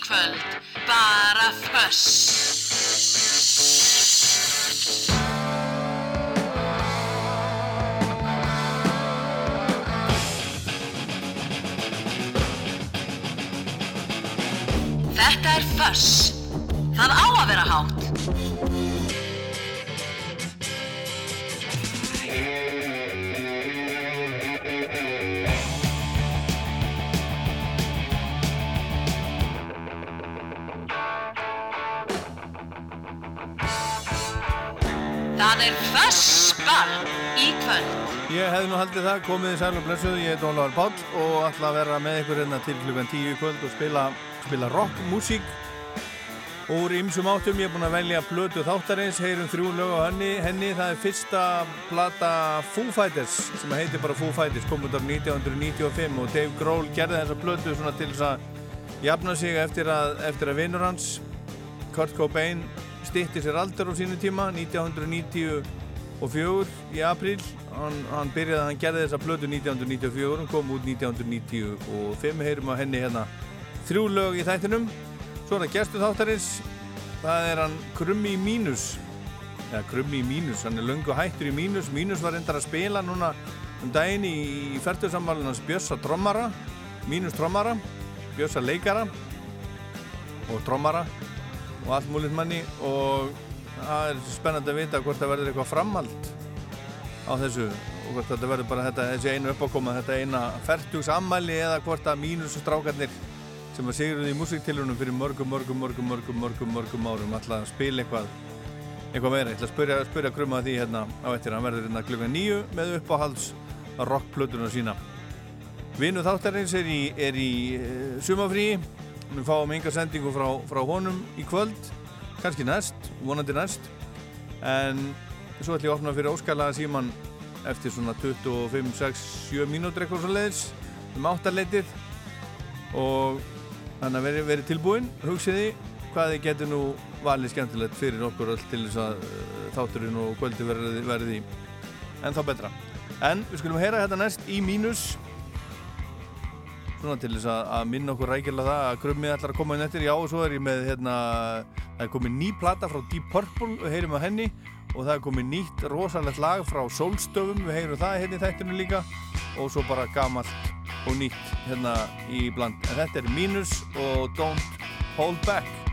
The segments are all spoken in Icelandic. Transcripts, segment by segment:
Kvöld bara Fuss. Þetta er Fuss. Það á að vera hátt. Fussball í kvöld. Ég hefði nú haldið það, komið í sæl og blessuð, ég heit Ólaður Páll og ætla að vera með ykkur hérna til klukkan 10 í kvöld og spila, spila rockmusík úr ymsum áttum. Ég er búinn að velja blötu þáttarins, heyrum þrjú lög á henni. henni. Það er fyrsta plata Foo Fighters sem heitir bara Foo Fighters, kom út af 1995 og Dave Grohl gerði þessa blötu svona til þess að jafna sig eftir að, eftir að vinnur hans, Kurt Cobain, stitti sér aldur á sínu tíma, 1994 í apríl. Hann, hann byrjaði að hann gerði þessa blödu 1994 hann kom út 1995 heyrum á henni hérna þrjú lög í þættinum. Svo er það gestu þáttarins það er hann Krummi mínus. Eða Krummi mínus, hann er löngu hættur í mínus. Mínus var endar að spila núna um daginn í færtursamvalin hans Björsa trommara, mínus trommara Björsa leikara og trommara og allt múlið manni. Og það er spennandi að vita hvort það verður eitthvað framhald á þessu og hvort þetta verður bara þetta, þessi einu uppákoma þetta eina færtugs ammæli eða hvort að mínusstrákarnir sem að siguruði í músiktilunum fyrir mörgum, mörgum, mörgum, mörgum, mörgum, mörgum árum ætla að spila eitthvað eitthvað meira, ég ætla að spyrja, spyrja krumma því hérna á eftir, hann verður hérna klukka nýju með uppáhalds rockplötuna sína. Vinu þáttarins er í, í uh, sumafríi við fáum enga sendingu frá, frá honum í kvöld kannski næst, vonandi næst. En svo ætlum ég að opna fyrir óskalaða síman eftir svona 25, 6, 7 mínútur eitthvað svo leiðis um áttarleitið. Og þannig að veri, veri tilbúin hugsiði hvað þið getur nú valið skemmtilegt fyrir okkur öll til þess að uh, þátturinn og kvöldi verði, verði en þá betra. En við skulum heyra þetta næst í mínus svona til þess að, að minna okkur rækilega það að krummið ætlar að koma inn eftir. Já og svo er ég með hérna það er komið ný plata frá Deep Purple við heyrum á henni og það er komið nýtt rosalegt lag frá Solstöfum við heyrum það hérna í þættinu líka og svo bara gamalt og nýtt hérna í bland. En þetta er Minus og Don't Hold Back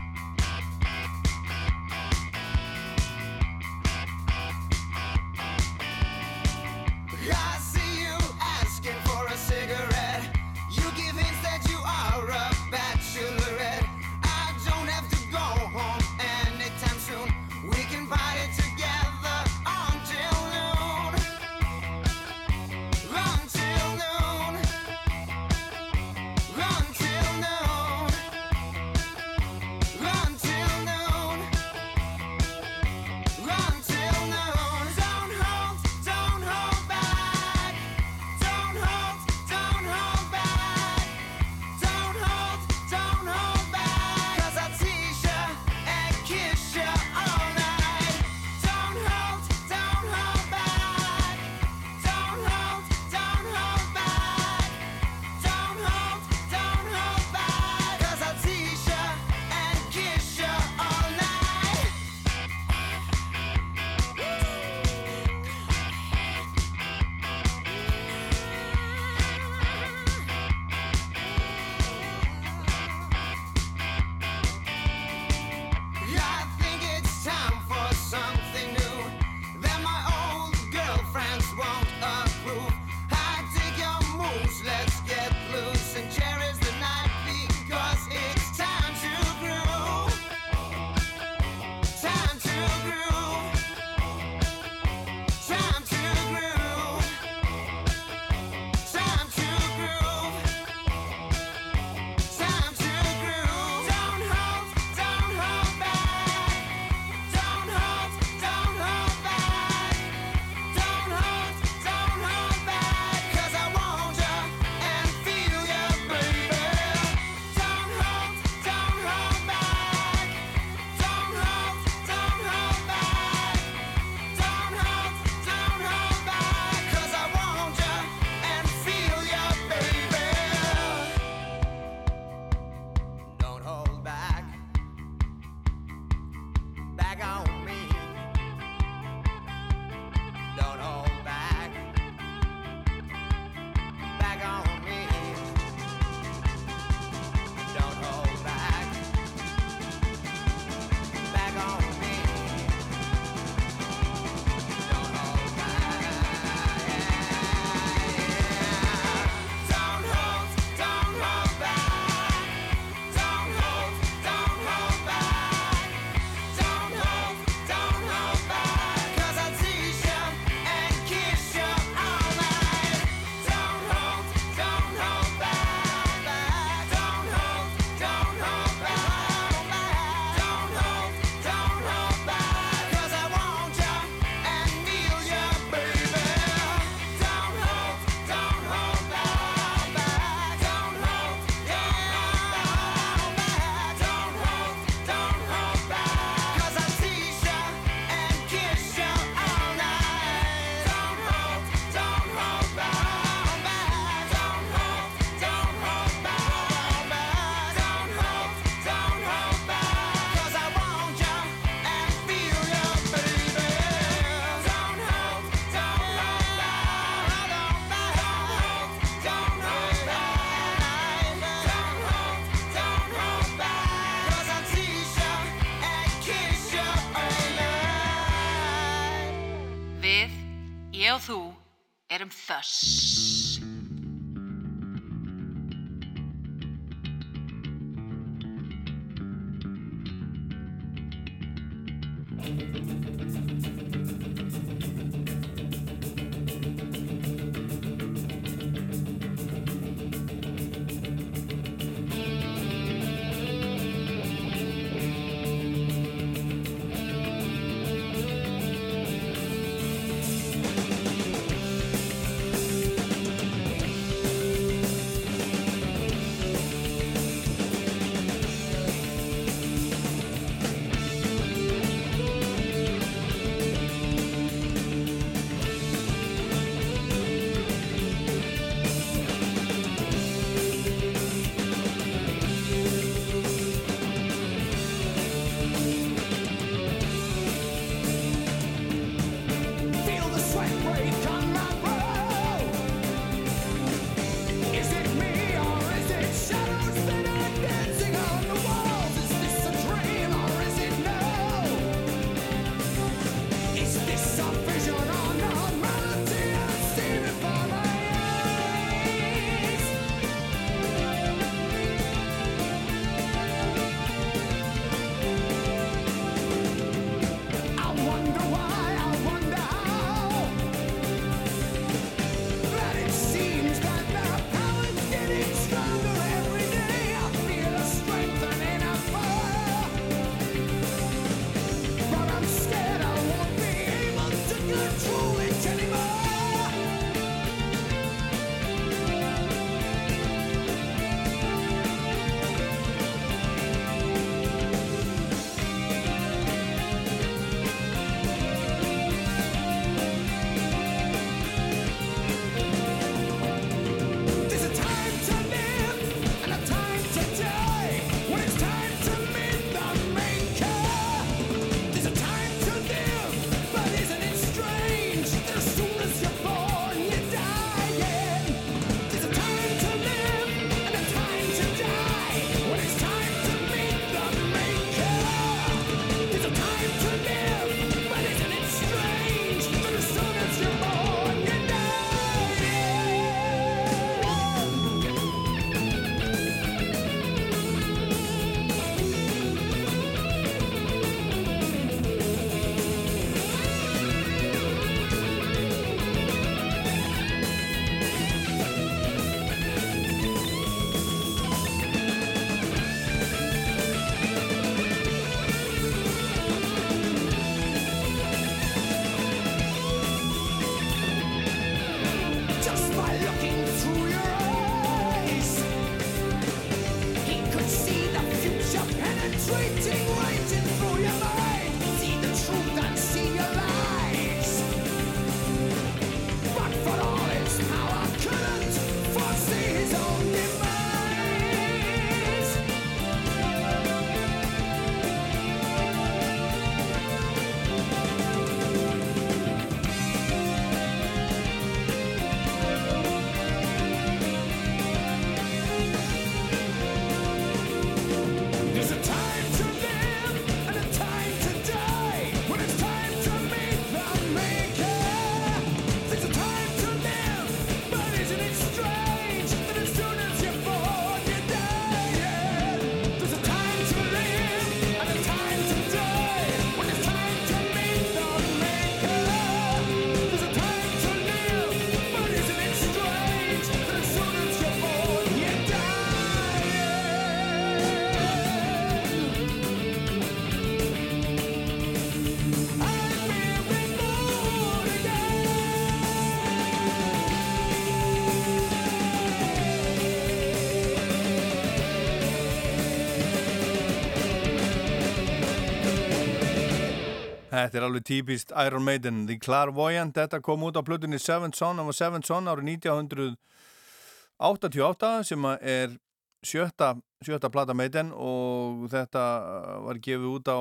Þetta er alveg típist Iron Maiden, The Clairvoyant, þetta kom út á plötunni Seventh Son, það var Seventh Son árið 1988 sem er sjötta, sjötta plata Maiden og þetta uh, var gefið út á,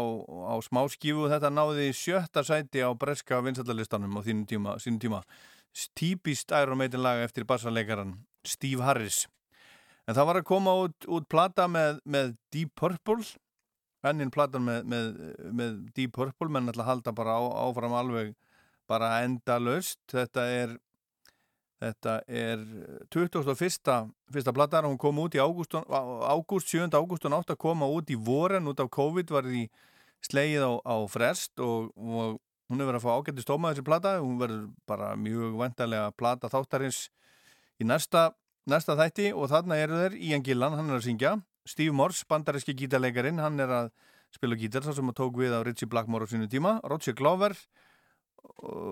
á smáskífu og þetta náði sjötta sæti á breska vinsallalistanum á þínum tíma, tíma. Típist Iron Maiden laga eftir bassarleikaran Steve Harris. En það var að koma út, út plata með, með Deep Purple enninn platan með, með, með Deep Purple menn ætla að halda bara á, áfram alveg bara enda löst þetta er þetta er 2001. fyrsta platar hún kom út í ágúst 7. ágúst og nátt að koma út í voren út af COVID var því slegið á, á frest og, og hún hefur verið að fá ágætti stóma þessi plata hún verður bara mjög vendalega plata þáttarins í næsta, næsta þætti og þarna eru þeir Ian Gillan, hann er að syngja Steve Morse, bandaríski gítarleikarin hann er að spila gítar sem að tók við á Ritchie Blackmore á sínu tíma. Roger Glover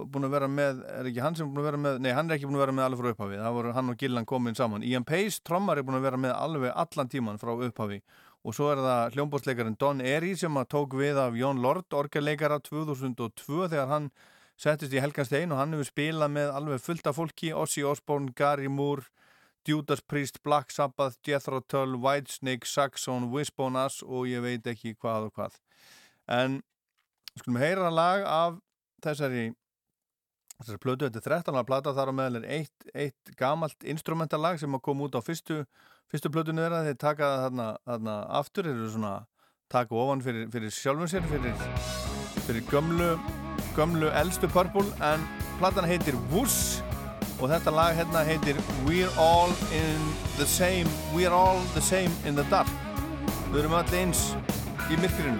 búin að vera með, er ekki hann sem búin að vera með nei, hann er ekki búin að vera með alveg frá upphafi. Það voru hann og Gillan komin saman. Ian Pace, trommar er búin að vera með alveg allan tíman frá upphafi. Og svo er það hljómbótsleikarin Don Eri sem að tók við af Jón Lord orgelleikara 2002 þegar hann settist í Helganstein og hann hefur spilað með alveg fullt af fólki. Ozzy Osbourne, Gary Moore Judas Priest, Black Sabbath, Jethro Tull Whitesnake, Saxon, Wishbone Ass og ég veit ekki hvað og hvað. En skulum heyra lag af þessari þessari plötu, þetta er 13. plata þar á meðal er eitt, eitt gamalt instrumentalag sem að koma út á fyrstu fyrstu plötunni þeirra, þeir taka það þarna, þarna aftur, þeir eru svona taka ofan fyrir, fyrir sjálfum sér fyrir, fyrir gömlu gömlu eldstu Purple en platan heitir Wuss og þetta lag hérna heitir We're all in the same We're all the same in the dark. Við erum allir eins í myrkrinu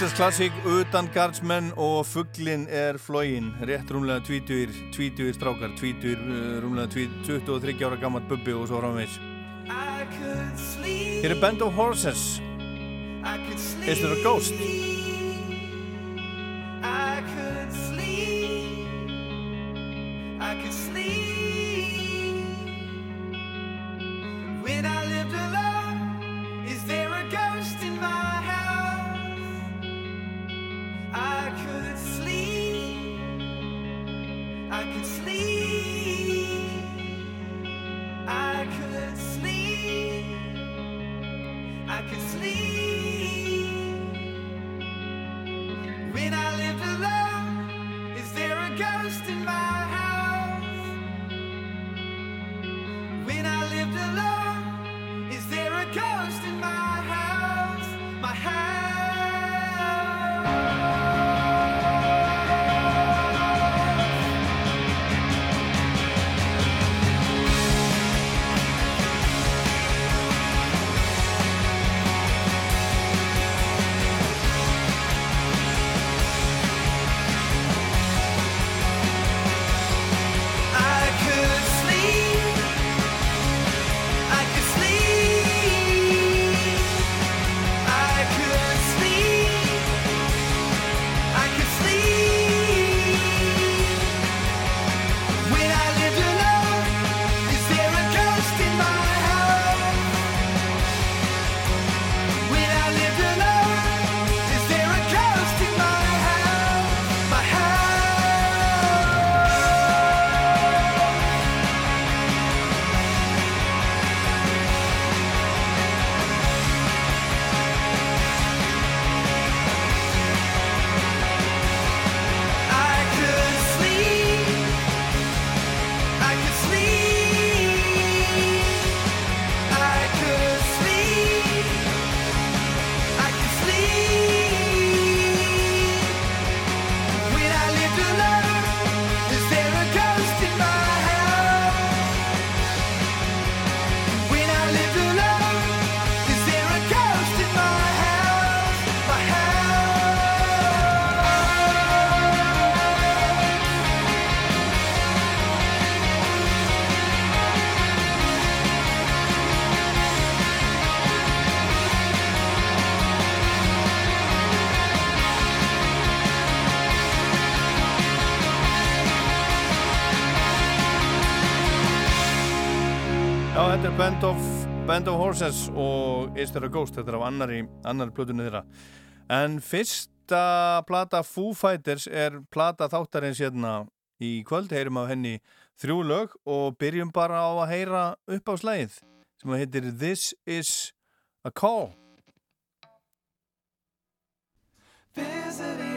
Íslands klassík utan gardsmenn og fugglin er flógin rétt rúmlega 20, 20 strákar 20, eh, rúmlega 20, 23 ára gammalt bubbi og svo framvegs Hér er Band of Horses. Is there a ghost? Band of, Band of Horses og Is There a Ghost, þetta er á annari, annari plötunni þeirra. En fyrsta plata Foo Fighters er plata þáttarins hérna í kvöld, heyrum af henni þrjú lög og byrjum bara á að heyra upp á slæðið sem heitir This Is a Call. This Is a Call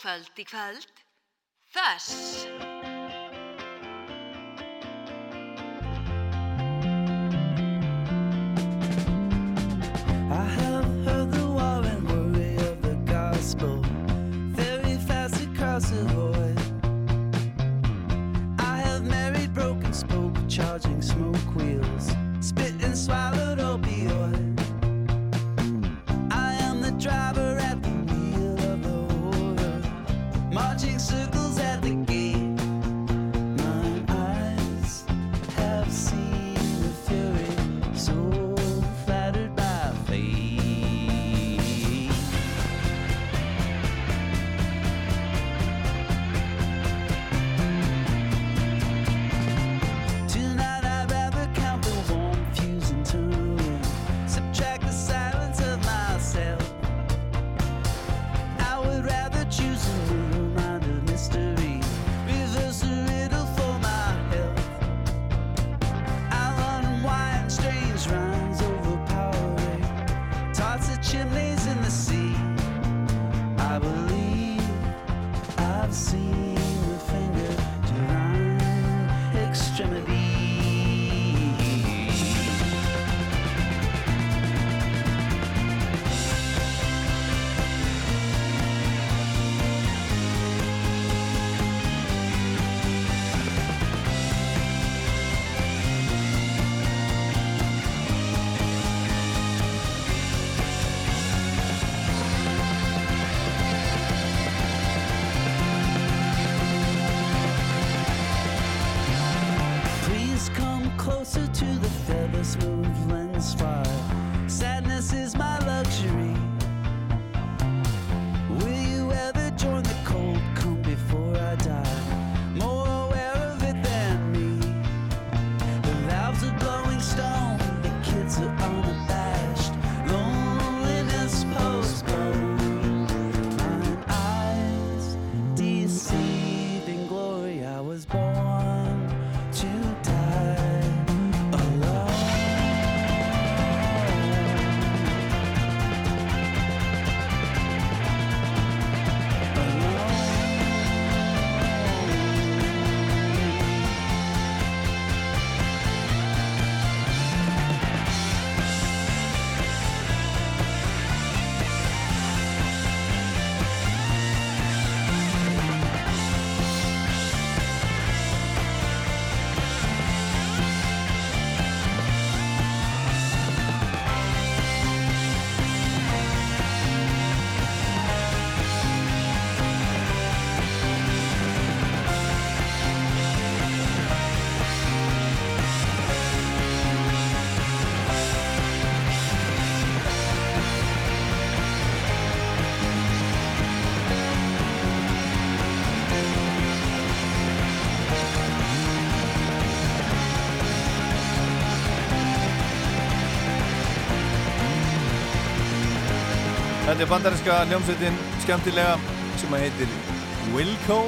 músíkvöld í kvöld. Þess. Þetta er bandarinska hljómsveitin skemmtilega sem að heitir Wilco,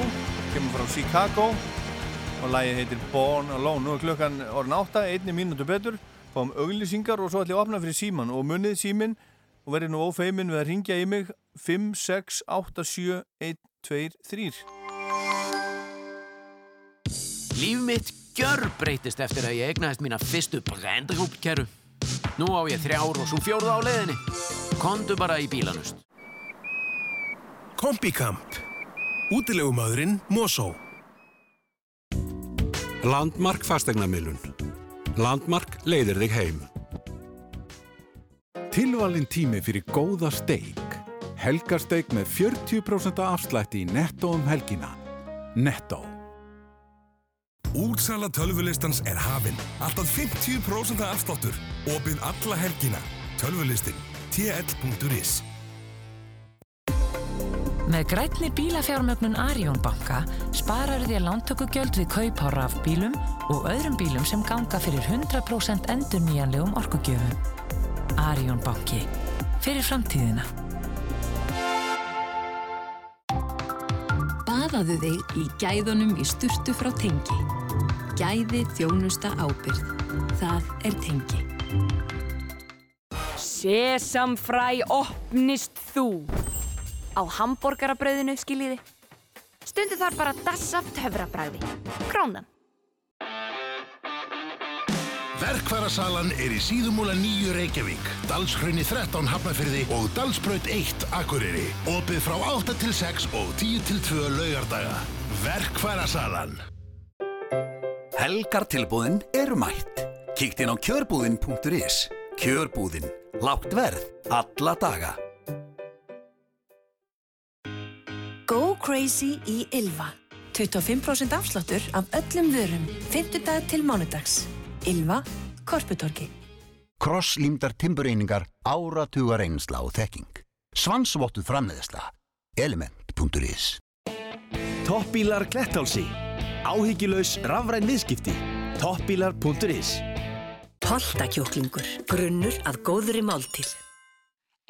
kemur frá Chicago og lagið heitir Born Alone. Nú er klukkan orðin átta, einni mínútu betur, fáum auglýsingar og svo ætlum ég að opna fyrir síman og munnið símin og verið nú ófeimin við að ringja í mig 5, 6, 8, 7, 1, 2, 3. Líf mitt gjör breytist eftir að ég egnaðist mína fyrstu brendrúpkeru. Nú á ég þrjár og svo fjórða á leiðinni. Kondu bara í bílanust. Kombikamp. Útilegumadurinn Mosó. Landmark fastegnamilun. Landmark leiðir þig heim. Tilvalin tími fyrir góða steik. Helgarsteik með 40% afslætti í netto um helgina. Netto. Útsala tölvulistans er hafinn. Alltaf 50% afsláttur. Opið alla helgina. Tölvulistin. tl.is Með grænni bílafjármögnun Arjón banka sparar að lántökugjöld við kaup á rafbílum og öðrum bílum sem ganga fyrir 100% endur nýjanlegum orkugjöfum. Arjón banki. Fyrir framtíðina. Baðaðu þig í gæðunum í sturtu frá Tengi. Gæði þjónusta ábyrð. Það er Tengi. Sesamfræ opnist þú. á hambúrgarabrauðinu skiljiði. Stundu þarf bara dass af töfrabræði. Krónan. Verkfærasalan er í síðumúla nýju Reykjavík, Dalshraunni 13 Hafnafyrði og Dalsbraut 1 Akureyri. Opið frá 8 til 6 og 10 til 2 laugardaga. Verkfærasalan. Helgar tilbúðin eru mætt. Kíkt inn á kjörbúðin.is. Kjörbúðin. Lágt verð. Alla daga. Go Crazy í Ylva. 25% afsláttur af öllum vörum. 50 dag til mánudags. Ylva, Korputorki. Krosslímdar timbureiningar áratugar einsla og þekking. Svansvottuð framleiðsla. Element.is Toppbílar Klettálsi. Áhyggjulegs rafræn viðskipti. Toppbílar.is Poltakjúklingur. Grunnur að góðri máltíð.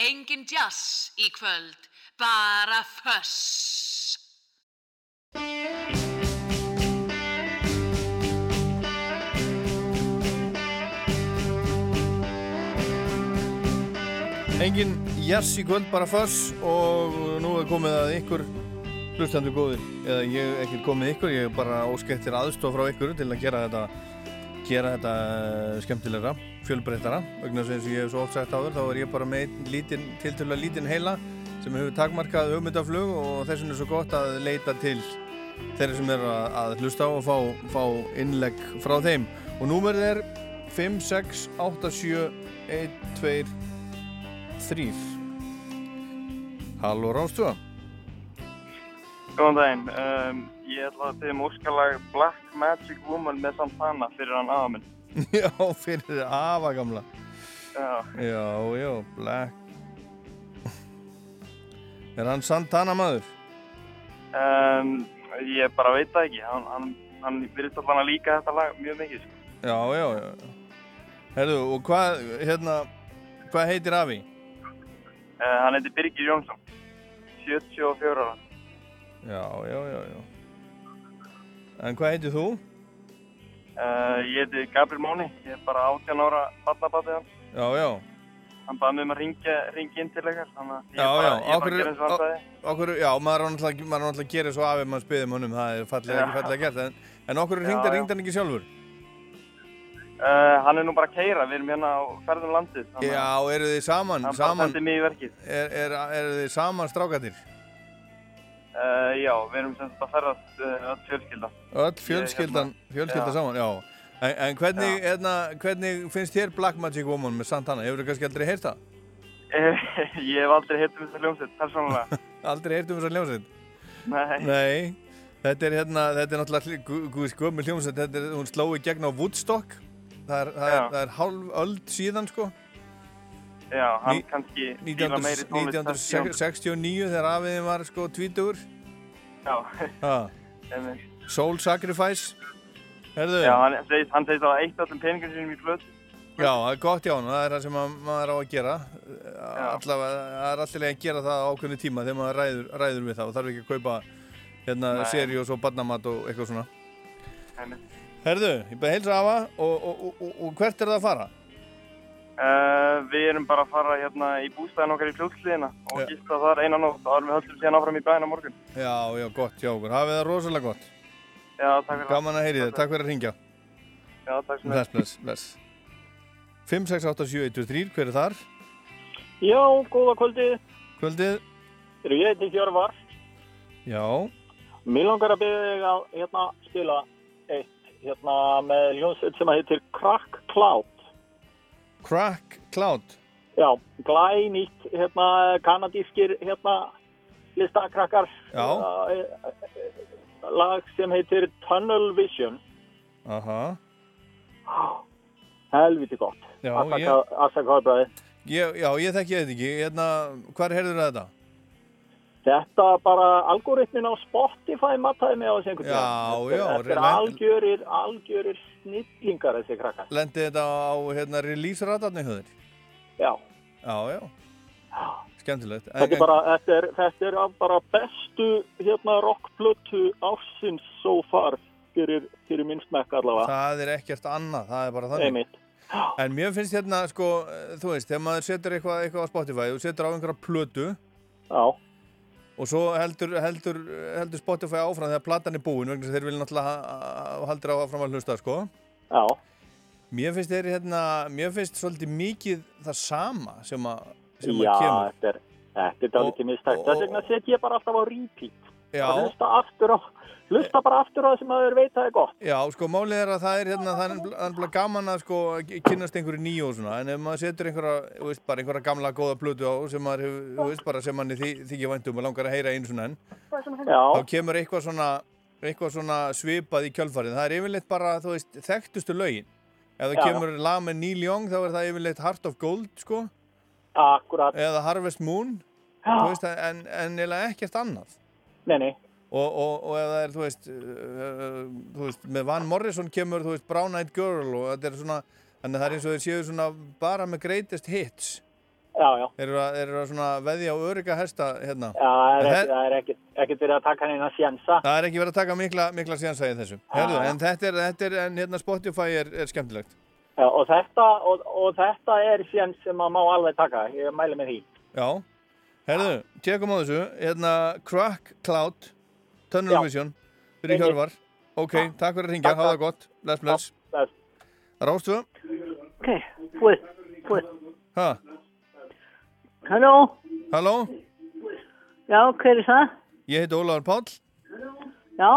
Engin jazz í kvöld, bara föss. Engin jazz í kvöld, bara föss og nú er komið að ykkur hlustandu góðir, eða ég hef ekki komið ykkur, ég hef bara óskettir aðstof frá ykkur til að gera þetta gera þetta eh, skemmtilegra, fjölbreyttara. Vegna að og ég hef svo oft sagt áður þá er ég bara með lítinn, tiltölulega lítinn heila sem hefur takmarkað hugmyndaflug og þess vegna er svo gott að leita til þeirra sem er að, að hlusta á og fá, fá innlegg frá þeim. Og númerið er 5, 6, 8, 7 1, 2 3 Halló Rástu Góðan daginn, um, ég ætla að tegja um óskalag Black Magic Woman með Santana fyrir hann aða minn. Já, fyrir afa gamla Já, Já, já, Black Er hann Santana maður? um, ég bara veit það ekki, hann, hann, hann virðist allan að líka þetta lag mjög mikið. Sko. Já, já, já Herðu, og hvað, hérna hvað heitir afi? Uh, hann heitir Birgir Jónsson, 74 ára. Já, já, já, já En hvað heitir þú? Uh, ég heiti Gabriel Máni, ég er bara 18 ára barnabatið hans. Já, já Hann baði mig um að ringja, ringja inn til eitthvað, þannig að Já, ég bara okkur, gerði eins og okkur, já, maður er náttúrulega er að gera svo afi maður spyðum honum, það er fallega ekki Já. fallega gert en, en okkur ringdi hann ekki sjálfur Uh, hann er nú bara að keira, við erum hérna á ferðum landið. Já, eru þið saman, Hann bara saman sendi mig í verkið. er, er, eru þið saman strákatir? Uh, já, við erum sem sagt að ferðast uh, öll fjölskylda. Öll fjölskyldan, hérna, fjölskyldan já. saman, já En, en hvernig, hérna, hvernig finnst þér Black Magic Woman með Santana? Hefur þið kannski aldrei heyrt það? ég hef aldrei hitt um þessa hljómsveit, persónulega. Aldrei heyrt um þessa hljómsveit? Nei. Nei, þetta er hérna, þetta er náttúrulega skömmur hljómsveit, þetta er, hún sló í gegn á Woodstock Það er, það er, það er hálf öld síðan, sko Já, hann Ní- kannski fíla meiri tónlist. heldur en 1969 þegar afiðin var sko tvítugur Já, ha. einmitt. Soul Sacrifice Herðu, Já, hann segist, hann segist að eitt af þessum peningum sínum í flöt. Já, það er gott já, það er það sem að- maður á að gera Allavega, það er alltaf að gera það á ákveðnu tíma þegar maður ræður, ræður við það og þarf ekki að kaupa hérna Nei. seriós og barnamat og eitthvað svona Einmitt. Herðu, ég beði heilsa afa og, og, og, og, og hvert er það að fara? Uh, við erum bara að fara hérna í bústæðin okkar í fljótsliðina og Já. gista þar einan nótt og við höldum síðan áfram í bæðina morgun. Já, já, gott hjá okkur, hafið það rosalega gott Já, takk fyrir Gaman að heyri þið, takk fyrir að ringja Já, takk sem Bless, bless, bless 5, 6, 8, 7, 1, 2, 3, hver er þar? Já, góða kvöldið. Kvöldið, Eru ég heiti Hjörvar. já, Mér langar að byrja þig að hérna, spila hérna, með hljómsveit sem heitir Crack Cloud. Crack Cloud Já, glæ nýtt hérna, kanadískir hérna, listakrakkar. Já. Uh, lag sem heitir Tunnel Vision. Aha Helviti gott. Já, ég- afsaka hálfbræði. ég, Já, ég þetta ekki, hérna, hvar heyrður þetta? Þetta bara algoritmin á Spotify mattaði mig á þessu einhvern Já, já, Þetta er algjörir, algjörir snillingar þessi krakkar. Lendi þetta á hérna release-ratarni höður? Já. Já, já. Skemmtilegt. En- Þetta er bara, þetta er, þetta er bara bestu hérna rockplötu ársins so far fyrir, fyrir minn smekk allavega. Það er ekkert annað, það er bara þannig. Einmitt. En mér finnst hérna, sko, þú veist, þegar maður setur eitthvað, eitthvað á Spotify og setur á einhverja plötu, Já. Og svo heldur, heldur, heldur Spotify áfram þegar platan er búin vegna að þeir vilja náttúrulega ha- ha- haldir áfram að hlusta sko Já. Mér finnst þeir hérna, mér finnst svolítið mikið það sama sem að, sem Já, að kemur þetta er, þetta er dálítið mistækt. Þess vegna set ég bara alltaf á repeat. Já. Bara Hlusta aftur á, hlusta bara aftur á það sem maður veit að það er gott. Já, sko, málið er að það er hérna, er er nefnilega gaman að sko kynnast einhverju nýju og svona, en ef maður setur einhverja, þú veist, bara einhverja gamla góða plötu á sem maður hefur, þú veist, bara sem manni þy, þykja væntum og langar að heyra einu svona enn, þá kemur eitthvað svona, eitthvað svona svipað í kjölfarið. Það er yfirleitt bara, þú veist, þekktustu lögin. Ef það Já. kemur lag með Neil Young, þá er það yfirleitt Heart of Gold, sko. Akkurat. Eða Harvest Moon, Já. þú veist, en, en ekkert annað. Nei, nei. Og, og, og ef það er, þú veist, uh, þú veist, með Van Morrison kemur, þú veist, Brown Eyed Girl og þetta er svona, þannig að það er eins og þeir séu svona bara með greatest hits. Já, já. Þeir eru að, svona veðja á örygga hesta, hérna. Já, það er, ekki, það er ekkert, ekkert verið að taka að sjensa. Það er ekki verið að taka mikla, mikla sénsa í þessu. Herðu, en þetta er, þetta er, en hérna Spotify er, er skemmtilegt. Já, og þetta, og, og þetta er sjens sem maður má alveg taka. Ég mæli með því. Já. Herðu, tjekum á þessu. Hérna, Crack Cloud, Tunnel Já. Vision, fyrir. Hjörvar. Ok, takk fyrir að ringja, hafa það gott. Bless, bless. Bless. Rástu? Ok, pues, pues. Ha? Halló? Halló? Já, hver er það? Ég heiti Ólafur Páll. Já,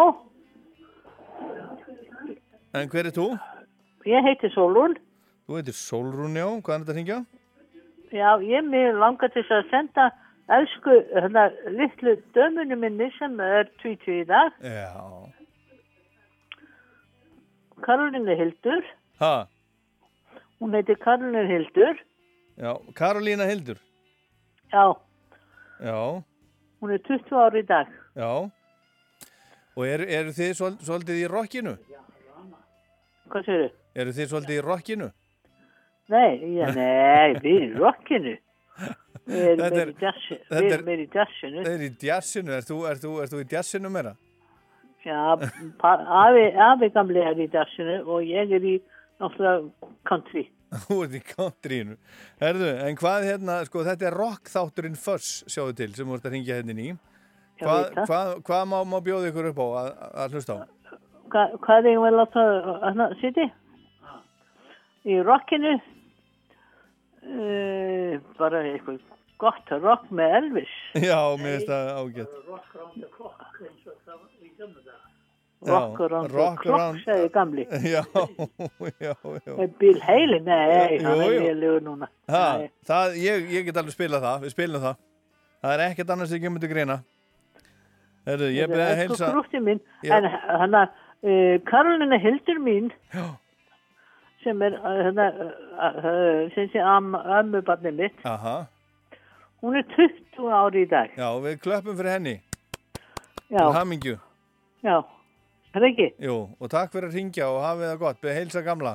En hver er þú? ég heiti Solrún. Þú heitir Solrún, já. Hvað er þetta að ringja? Já, ég mér langar til þess að senda elsku, hérna, litlu dömunum minni sem er 20 í dag, Já. Karolínu Hildur. Ha? Hún heitir Karolínu Hildur. Já. Karolína Hildur. Já, Já. hún er 20 ári í dag. Já. Og eru er þið svol, svolítið í rockinu? Hvað segir þið? Eru þið svolítið í rockinu? Nei, já, nei, við erum rockinu. Við erum Þetta meir er- í þetta Við er- erum í. Það er. Er er þú, er þú í jazzinu meira? Já, afi, afi gamli er í jazzinu og ég er í náttúrulega country. Þú ert í countryinu. Herðu, en hvað hérna, sko, þetta er rock þátturinn Fuss, sjáðu til, sem ert að ringja hérna í. Hvað, það. hvað, hvað má, má bjóða ykkur upp á að, að hlusta á? Hva, hvað eigum við að láta hana sitja? Í rockinu uh, bara eitthvað gott rock með Elvis. Já, mér finnst það ágætt. Rock around the clock eins og það í gamla dag. Rock around the clock, segði gamli. Já, já, já. Bill Haley, nei, hann er lélugur núna. Ha, það, ég, ég get alveg spilað það, við spilum það. Það er ekkert annars sem kemur til greina. Herðu, ég byrði að heilsa. minn, en hann að uh, Karolina Hildur mín Já. sem er uh, uh, uh, sem sé am, ammubarnið mitt, Aha, hún er 20 ári í dag. já, við klöppum fyrir henni. Já, Til hamingju. já, er það ekki? Jú, og takk fyrir að ringja og hafið það gott. Byrði heilsa gamla.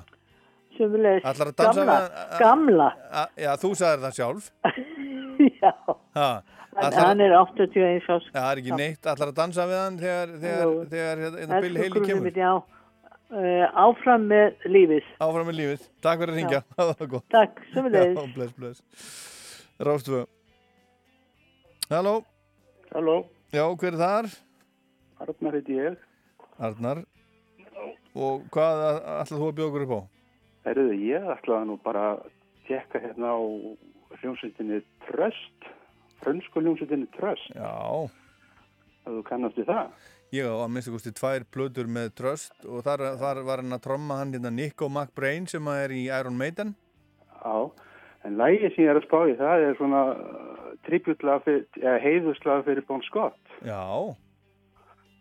Sumulegis, Ætlar að dansa gamla, við gamla, A, já, þú sagðir það sjálf. já, Ha, ætlar, hann er 81 árs. Já, það er ekki neitt. Ætlar að dansa við hann þegar, þegar, þegar hérna Bill Haley kemur. mitt, já, uh, áfram með lífið. Áfram með lífið. Takk fyrir að ringja. Takk, bless. Rástfö. Halló. Halló. Já, hver er þar? Arnar heiti ég. Arnar. Og hvað ætlað þú að bjóða okkur upp á? Herruðu, ég ætlaði nú bara að tekka hérna á hljómsveitinni Tröst, frönsku hljómsveitinni Tröst. Já. Að þú kannast við það? Ég á að minnst kosti tvær plötur með Tröst og þar, þar var hann að tromma hann hérna Nico McBrain sem er í Iron Maiden. Já, en lægi sem ég er að spá í það er svona uh, tributlega fyrir, eða heiðuslaga fyrir Bon Scott. Já.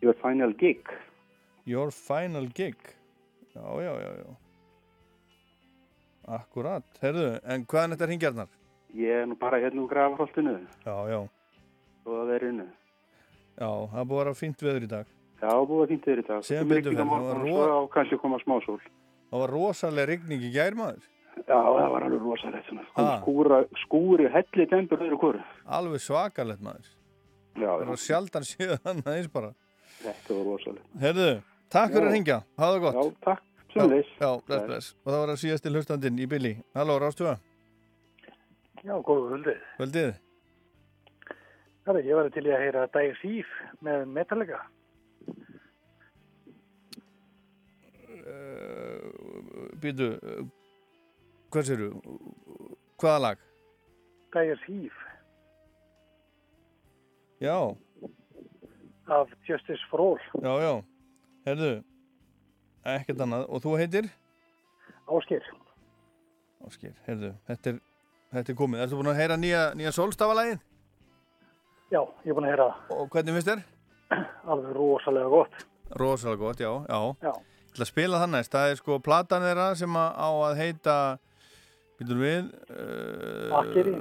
Your Final Gig. Your Final Gig. Já, já, já, já. Akkurat. Herðu, en hvað er þetta hringjarnar? Ég er nú bara hérna úr grafholtinu Já, já. og að verinu. Já, það er búið að vera fínt veður í dag. Já, búið að fínt þér í dag. Sem betur fer, það var og ro- Svo á kannski koma smásól. Það var rosalega rigning í gær maður. Já, það var alveg rosalegt svona. Ha. skúra, skúri, helli tempur öðru hverju. Alveg svakalegt maður. Já, Það var sjaldan séð hann aðeins bara. Þetta var rosalegt. Herðu, takk fyrir Já. að ringja. Hafa það gott. Já, takk. Sömuleiðis. Já, já, bless, Bless. Og það var að síðast til hlustandinn í Billy. Halló, Rástuða. Já, góðu völdið. Veldið. Herra, ég væri til í að heyra Dire Thief með Metallica. Býtu, hvað séru? Hvaða lag? Dire Thief Já, af Justice for All. já, já. Herðu, ekkert annað. Og þú heitir? Áskir. Áskir, herðu, þetta er, þetta er komið. Ertu búin að heyra nýja, nýja sólstafalægin? Já, ég er búin að heyra það. Og hvernig finnst þér? Alveg rosalega gott. Rosalega gott, já, já. Já. Ég ætla að spila næst. Það er sko platan þeirra sem á að heita, býtum við... Uh, Akkeri.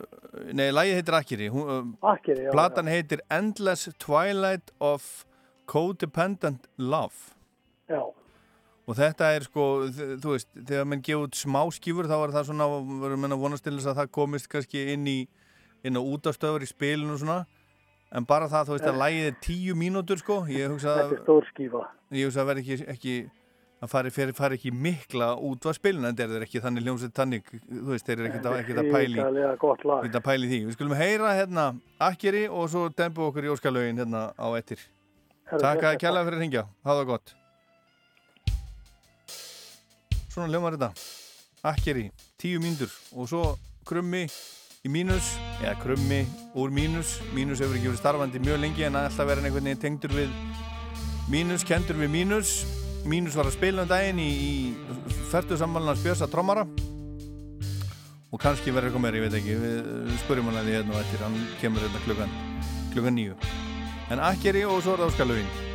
Nei, lagið heitir Akkeri. Hún, uh, Akkeri, já. Platan heitir Endless Twilight of Codependent Love. Já. Og þetta er sko, þú veist, þegar menn gefa út smá skífur þá er það svona, verður menn að vonast til þess að það komist kannski inn í, inn á útastöður í spilinu og svona. En bara það, þú veist, að lægið er tíu mínútur sko. Ég hugsa að... Þetta er stór skífa. Ég hugsa að verði ekki, ekki að fari, fari, fari ekki mikla út var spilin en þeir eru ekki þannig hljómsveit þannig þú veist, þeir eru ekkert að, pæli ekkert að pæli því. Við skulum heyra hérna Akkeri og svo dembu okkur í óskalögin hérna á ettir Takk að kjalla fyrir að ringja, það gott. Svona hljómar þetta. Akkeri, tíu mínútur. Og svo krummi í mínus. Eða krummi úr mínus. Mínus hefur ekki verið starfandi mjög lengi en alltaf verið einhvern veginn tengdur við mínus, kendur við mínus mínus var að spila um daginn í, í færtu samvalina spjösa trommara. Og kannski verður eitthvað meira, ég veit ekki. Við, spurjum hann að því hérna og eftir. Hann kemur hérna klukkan, klukkan nýju en akkeri og svo er það áskalögin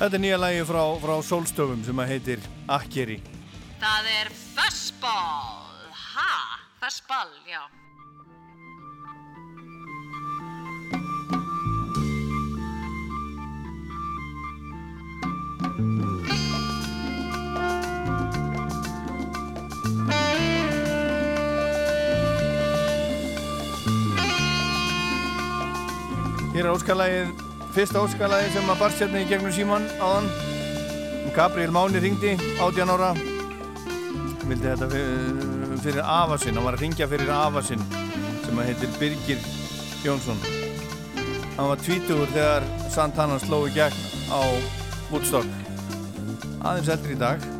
Þetta er nýja lagi frá, frá Sólstöfum sem að heitir Akkeri. Það er Fussball. Ha? Fussball, já. Hér er óskalagið, fyrsta óskalagið sem að barst hérna í gegnum síman áðan. Gabriel Máni ringdi, 18 ára. Vildi þetta fyrir, fyrir afa sinn, hann var að ringja fyrir afa sinn sem að heitir Birgir Jónsson. Hann var tvítugur þegar Santana sló í gegn á Woodstock. Aðeins eldri í dag.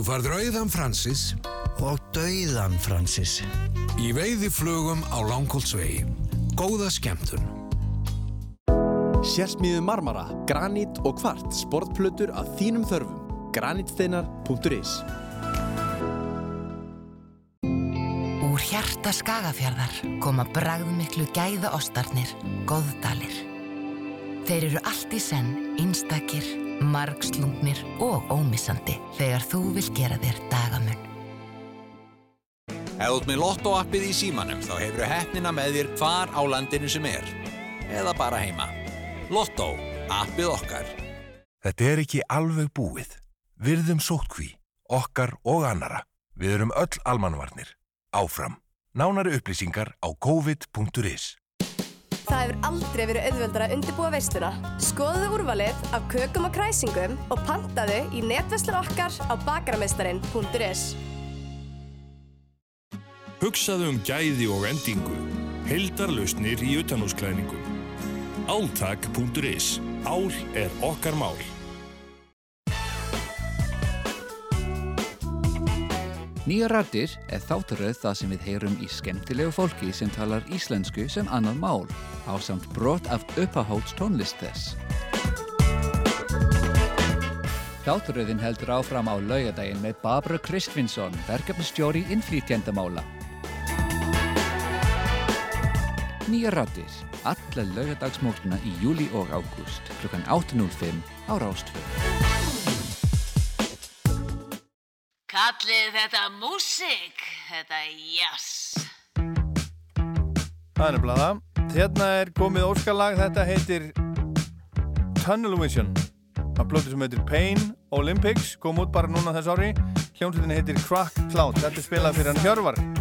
Þú farð rauðan Francis og dauðan Francis í veiði flugum á Langholtsvegi. Góða skemmtun. Sérsmíðu marmara, granít og kvart sportplötur að þínum þörfum. granítsteinar.is Úr hjarta skagafjarðar koma bragðmiklu gæða ostarnir, góðdalir. Þeir eru allt í senn, einstakir, margslungnir og ómissandi þegar þú vil gera þér dagamun. Ef þú ert með Lotto-appið í símanum þá hefur hefnina með þér hvar á landinu sem er. Eða bara heima. Lotto, appið okkar. Þetta er ekki alveg búið. Virðum sótkví, okkar og annara. Við erum öll almannvarnir. Áfram. Nánari upplýsingar á covid.is Það hefur aldrei verið auðveldara að undirbúa veistuna. Skoðuðu úrvalið af kökum og kræsingum og pantaðu í netveslun okkar á bakarameistarin.is. Hugsaðu um gæði og endingu. Hildarlausnir í utanúsklæðningum. Áltak.is. Ál er okkar mál. Nýja rættir er þáttaröð það sem við heyrum í skemmtilegu fólki sem talar íslensku sem annað mál á samt brot af uppahóts tónlist þess. Þáttaröðin heldur áfram á laugadaginn með Barbara Kristvinsson, verkefnastjóri innflýtjendamála. Nýja rættir, alla laugadagsmóknuna í júli og ágúst klukkan 8.05 á Rástfjörn. Kallið þetta músík, þetta jazz. Það er nefnilega það. Hérna er komið óskalag, þetta heitir Tunnel Vision. Það blótið sem heitir Pain Olympics, kom út bara núna þess ári. Hljómsveitinni heitir Crack Cloud. Þetta er spilað fyrir hann Hjörvar.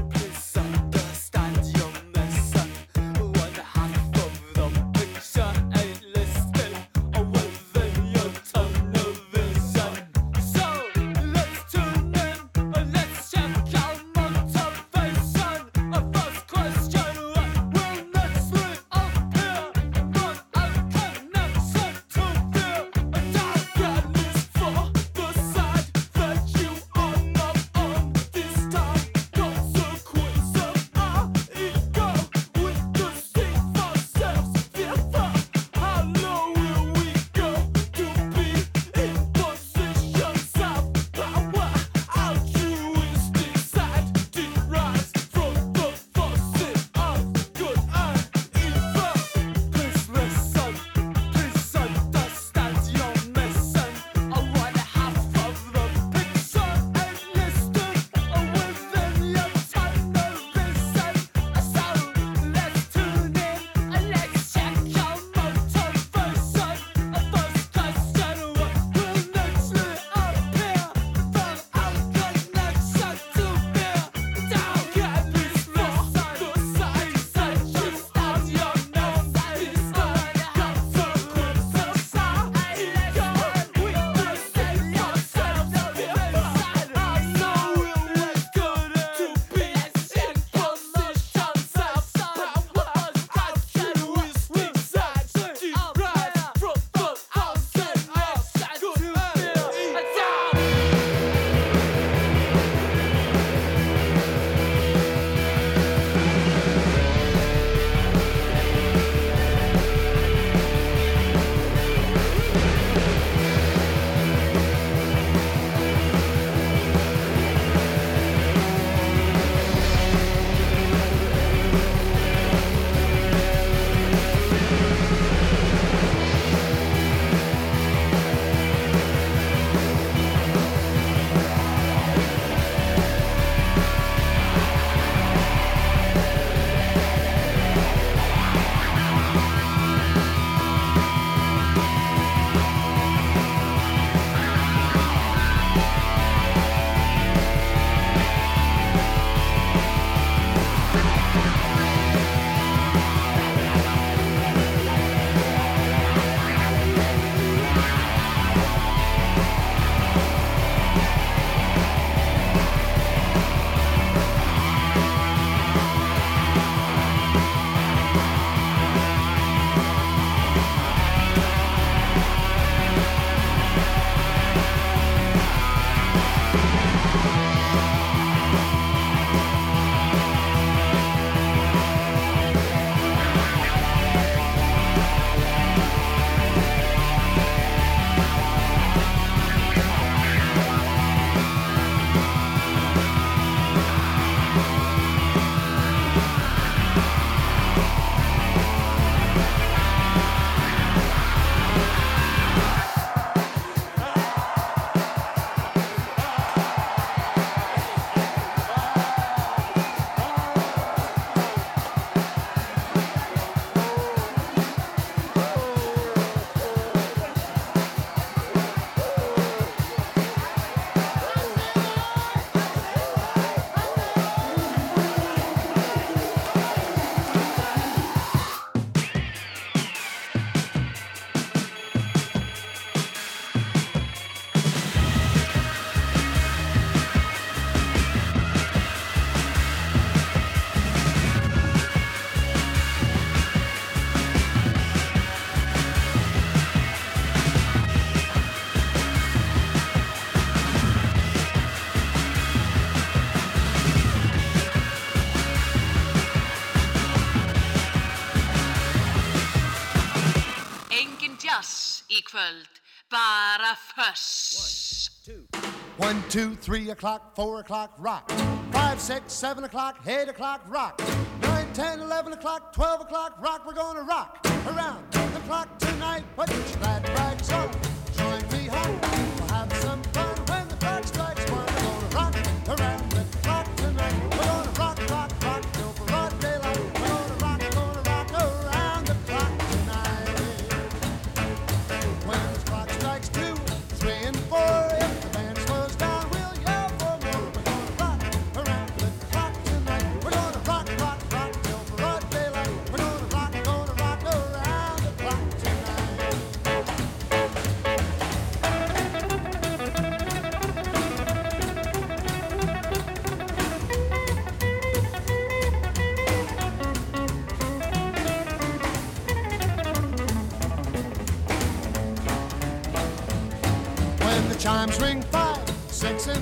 One, two, three o'clock, four o'clock, rock. Five, six, seven o'clock, eight o'clock, rock. Nine, ten, eleven o'clock, twelve o'clock, rock. We're gonna rock around.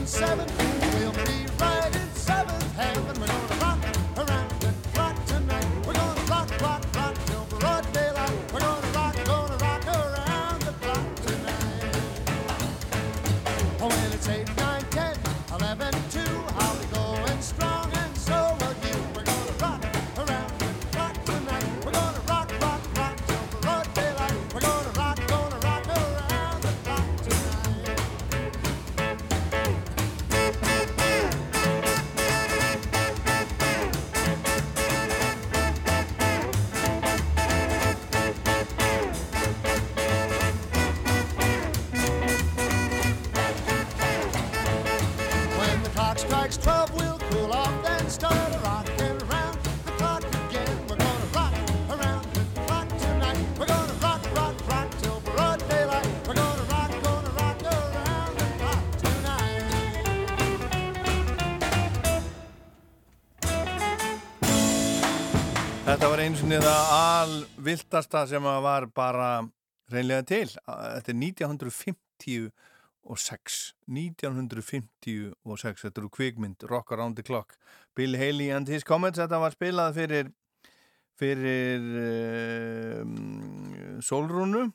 seven eins og niður að alviltasta sem að var bara reynlega til. Þetta er 1956. 1956, þetta eru kvikmynd, Rock Around the Clock. Bill Haley and His Comets, þetta var spilað fyrir, fyrir ehm, um, Solrúnu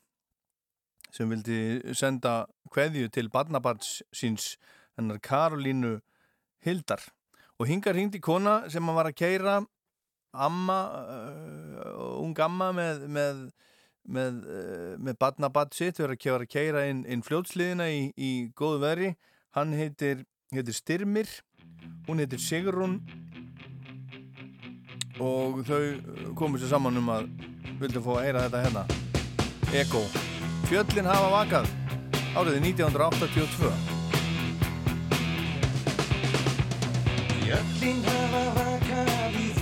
sem vildi senda hveðju til barnabarts síns hennar Karolínu Hildar og hinga hringdi kona sem að var að keira amma uh, ung amma með með, með, uh, með badnabatt sitt við erum að keira inn, inn fljótsliðina í, í góðu veri hann heitir, heitir Styrmir hún heitir Sigrun og þau eh, komur sér saman um að vilja fá að eira þetta hérna. Eko Fjöllin hafa vakað áriði 1982 Fjöllin hafa vakað í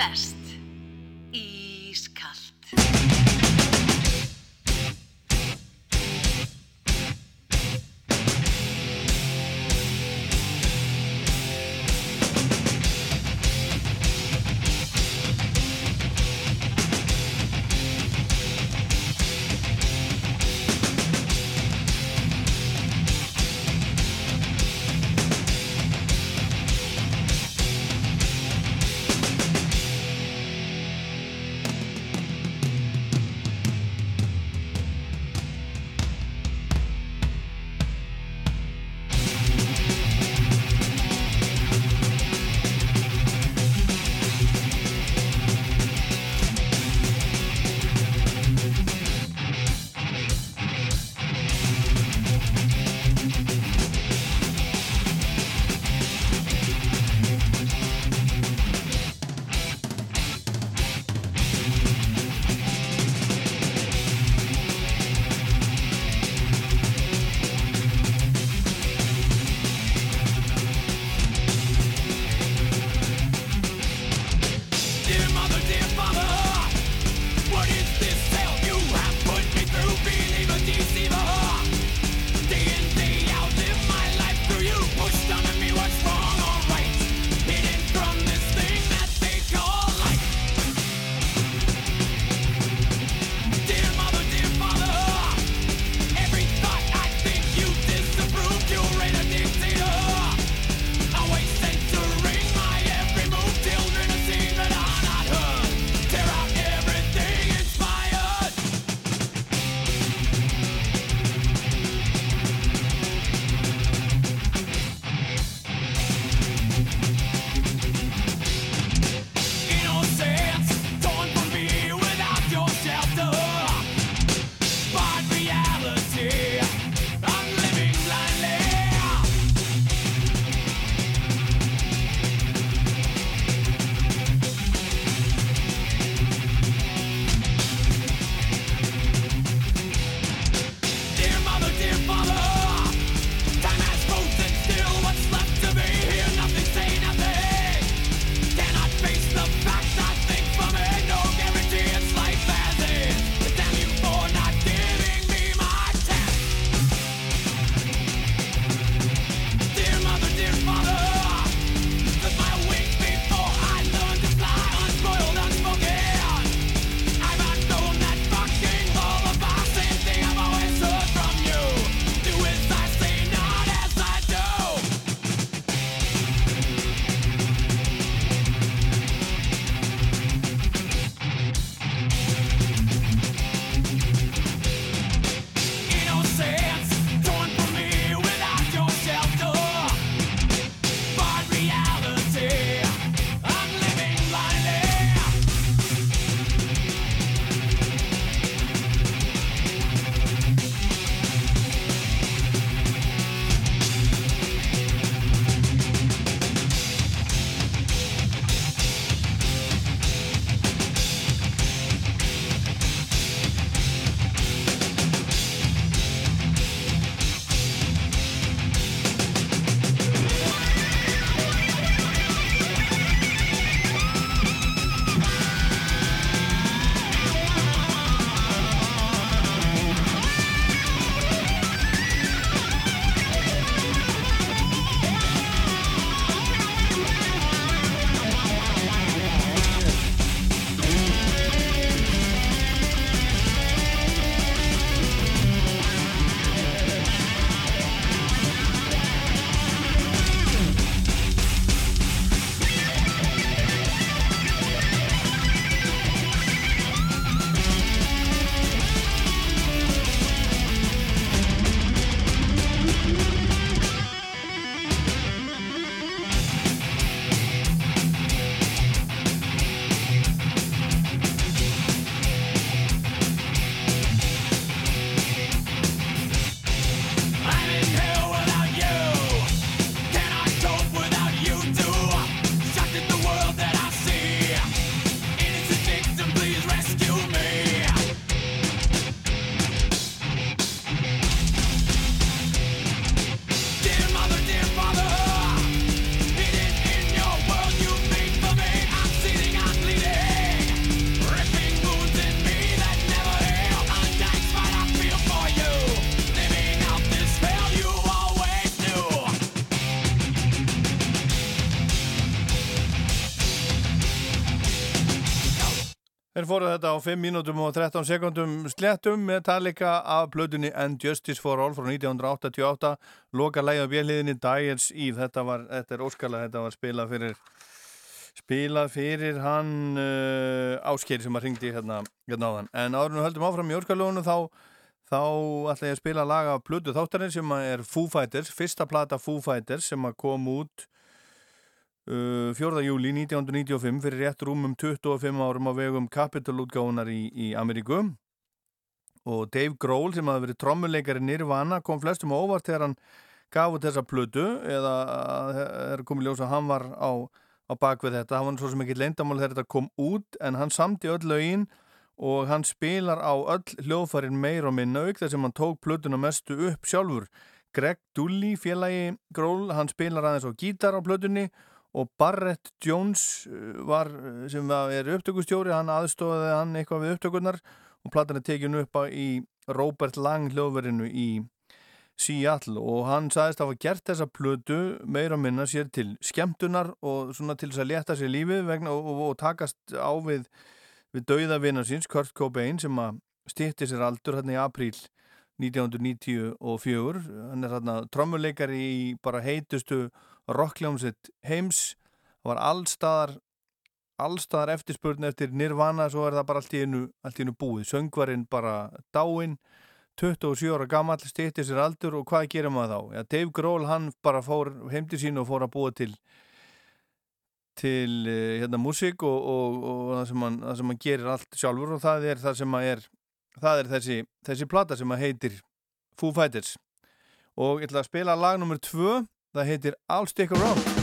best. Fóru þetta á 5 mínútum og 13 sekundum sléttum Metallica af blöðunni And Justice for All frá 1988 loka lægi á björliðinni Dyers Eve þetta, var, þetta er óskalega, þetta var spilað fyrir spilað fyrir hann uh, áskeri sem að ringdi hérna, hérna á þann en við höldum áfram í óskalónu þá þá ætla ég að spila laga af blödu þáttarinn sem er Foo Fighters fyrsta plata Foo Fighters sem að kom út 4. júli 1995 fyrir rétt rúmum 25 árum á vegum Capitol-útgáðunar í, í Ameríku og Dave Grohl sem hafði verið trommuleikari Nirvana kom flestum óvart þegar hann gaf út þessa plötu eða er komið ljós að hann var á, á bakvið þetta, hann var svo sem ekki leindamál þegar þetta kom út en hann samti öll lögin og hann spilar á öll hljóðfærin meir og minna auk þess að hann tók plötuna mestu upp sjálfur Greg Dully, félagi Grohl, hann spilar aðeins á gítar á plötunni og Barrett Jones uh, var, sem er upptökustjóri hann aðstofaði hann eitthvað við upptökurnar og platan er tekinu upp í Robert Lang hljóðverinu í Seattle. Og hann sagðist að hafa gert þessa plötu meira og minna sér til skemmtunar og svona til þess að leta sér lífið vegna og, og, og takast á við, við dauðavina síns Kurt Cobain sem að stýtti sér aldur hérna í apríl 1994 hann er hérna trommuleikari í bara heitustu rockljómsett heims það var allstaðar allstaðar eftirspurn eftir Nirvana svo er það bara allt í einu, allt í einu búið söngvarinn bara dáinn 27 ára gammal stýtti sér aldur og hvað gerir maður þá? Já, Dave Grohl hann bara fór heim til sín og fór að búa til til hérna músík og, og, og það, sem hann, það sem hann gerir allt sjálfur og það er það sem að er það er þessi, þessi plata sem að heitir Foo Fighters og ég ætla að spila lag nr. 2 það heitir I'll Stick Around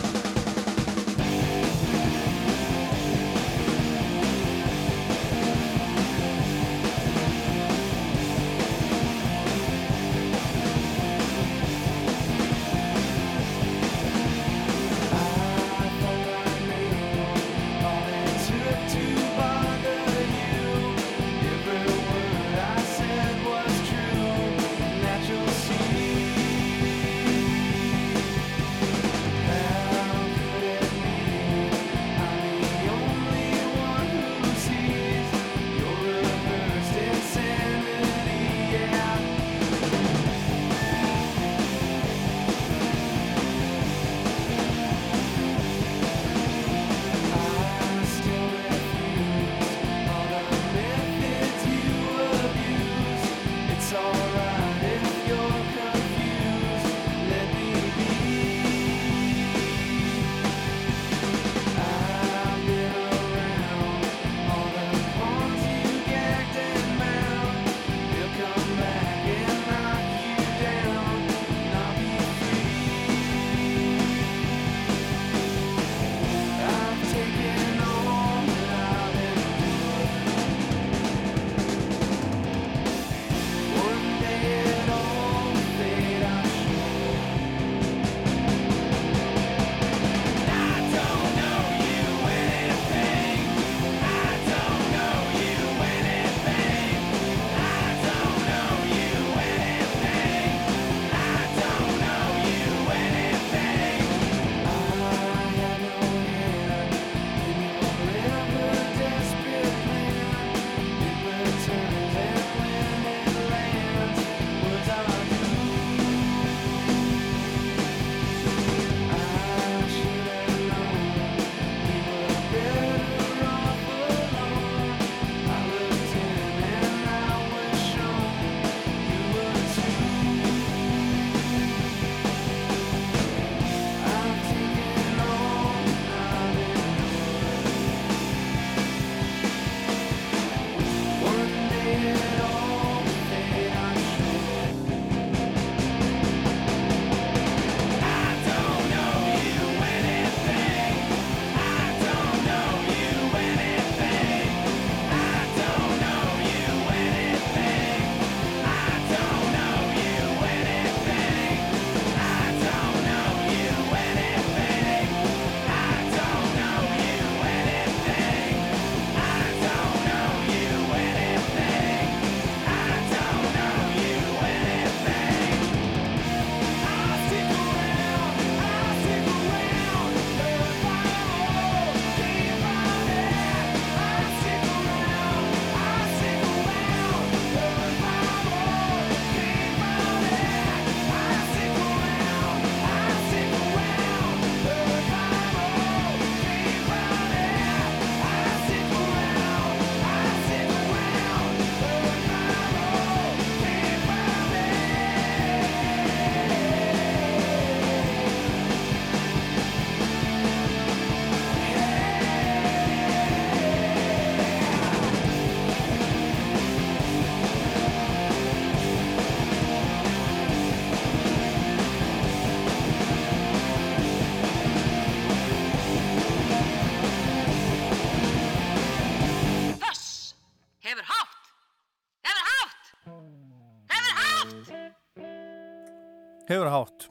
Hefur hátt.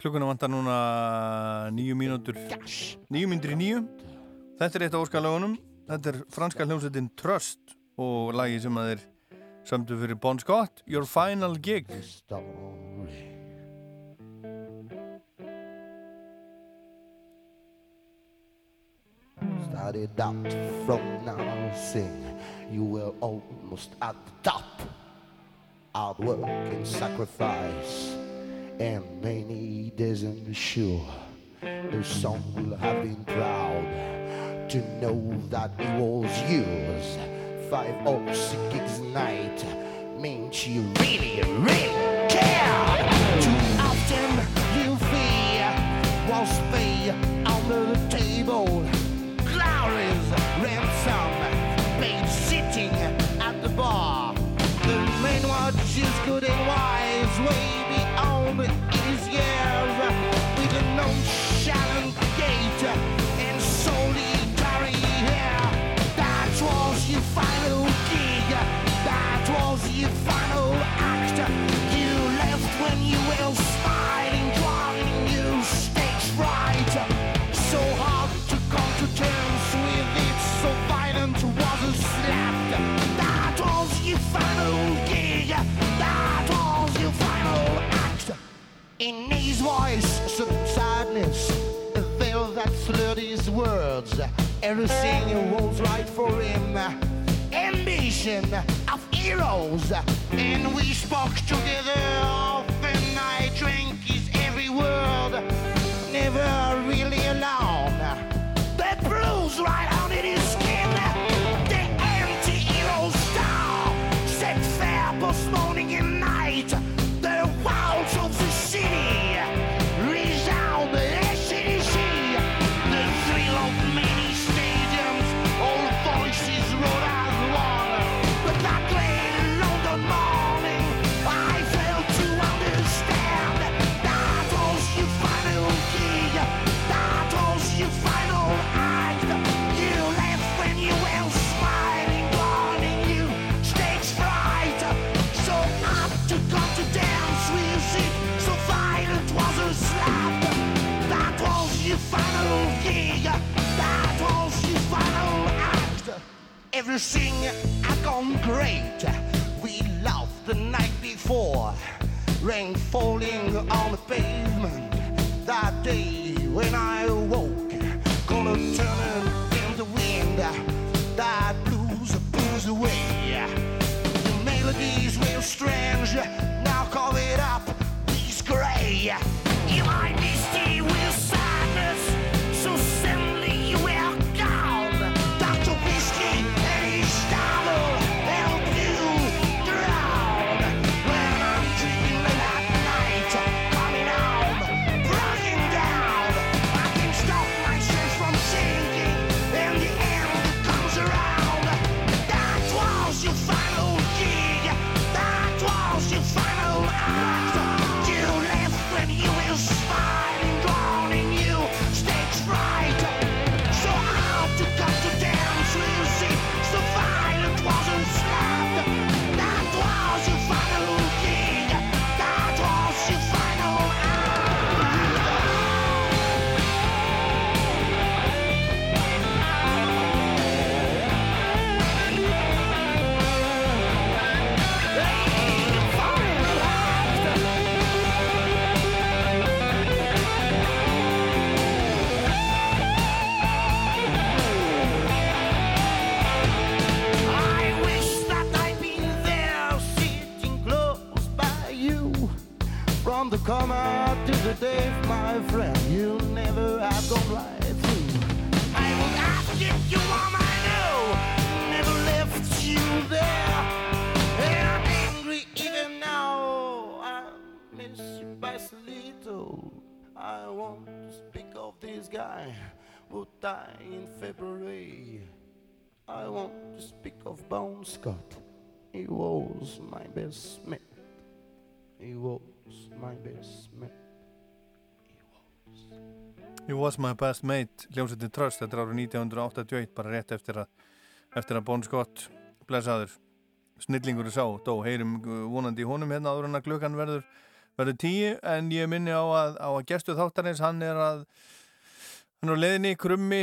Klukkuna vantar núna nýju mínútur, nýju mínútur í nýju. Þetta er eitt af óskalögunum. Þetta er franska hljómsveitin Trust og lagi sem að þeir sömdu fyrir Bon Scott, Your Final Gig. Started out from nothing, you were almost at the top. Hard work and sacrifice, and many and sure. The song will have been proud to know that it was yours. Five or six gigs a night means you really, really care. Too often you fear was pay under the table. Glory's ransom In his voice, some sadness, veil that slurred his words. Everything was right for him. Ambition of heroes, and we spoke together often. I drank his every word, never really alone. The blues right died in February. I want to speak of Bone Scott. He was my best mate. He was my best mate. He was my best mate, hljómsveitin Trust, þetta er árið 1981, bara rétt eftir að, eftir að Bon Scott blessaður snillingur sá, dó, heyrum uh, vonandi í honum hérna áður en að klukkan verður verður tíu, en ég minni á að, á að gestu þáttarins, hann er að hann er á leiðinni, krummi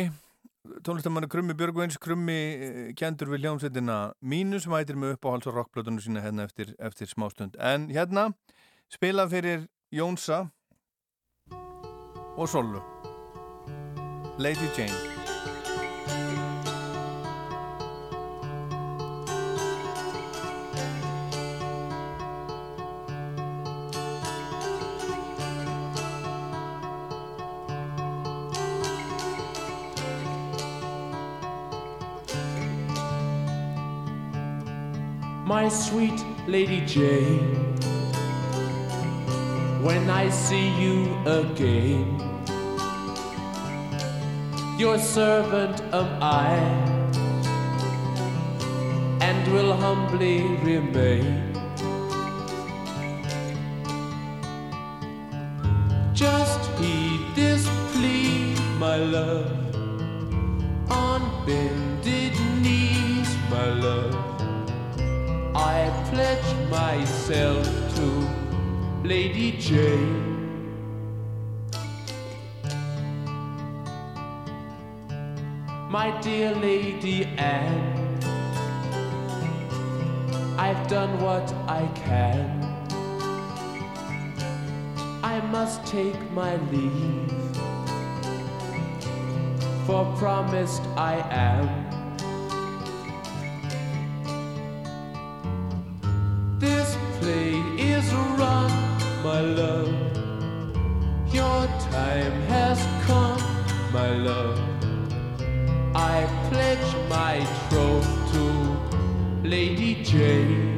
tónlistamannu Krummi Björgvins. Krummi eh, kendur við hljómsveitina mínu sem hættir mig upp á hals og rockblötunum sína hérna eftir, eftir smástund. En hérna spila fyrir Jónsa og Sollu. Lady Jane my sweet Lady Jane. When I see you again, your servant am I, and will humbly remain. Just heed this plea, my love, on bended knees, my love. I pledge myself to Lady Jane. My dear Lady Anne, I've done what I can. I must take my leave, for promised I am. Love. Your time has come, my love. I pledge my troth to Lady Jane.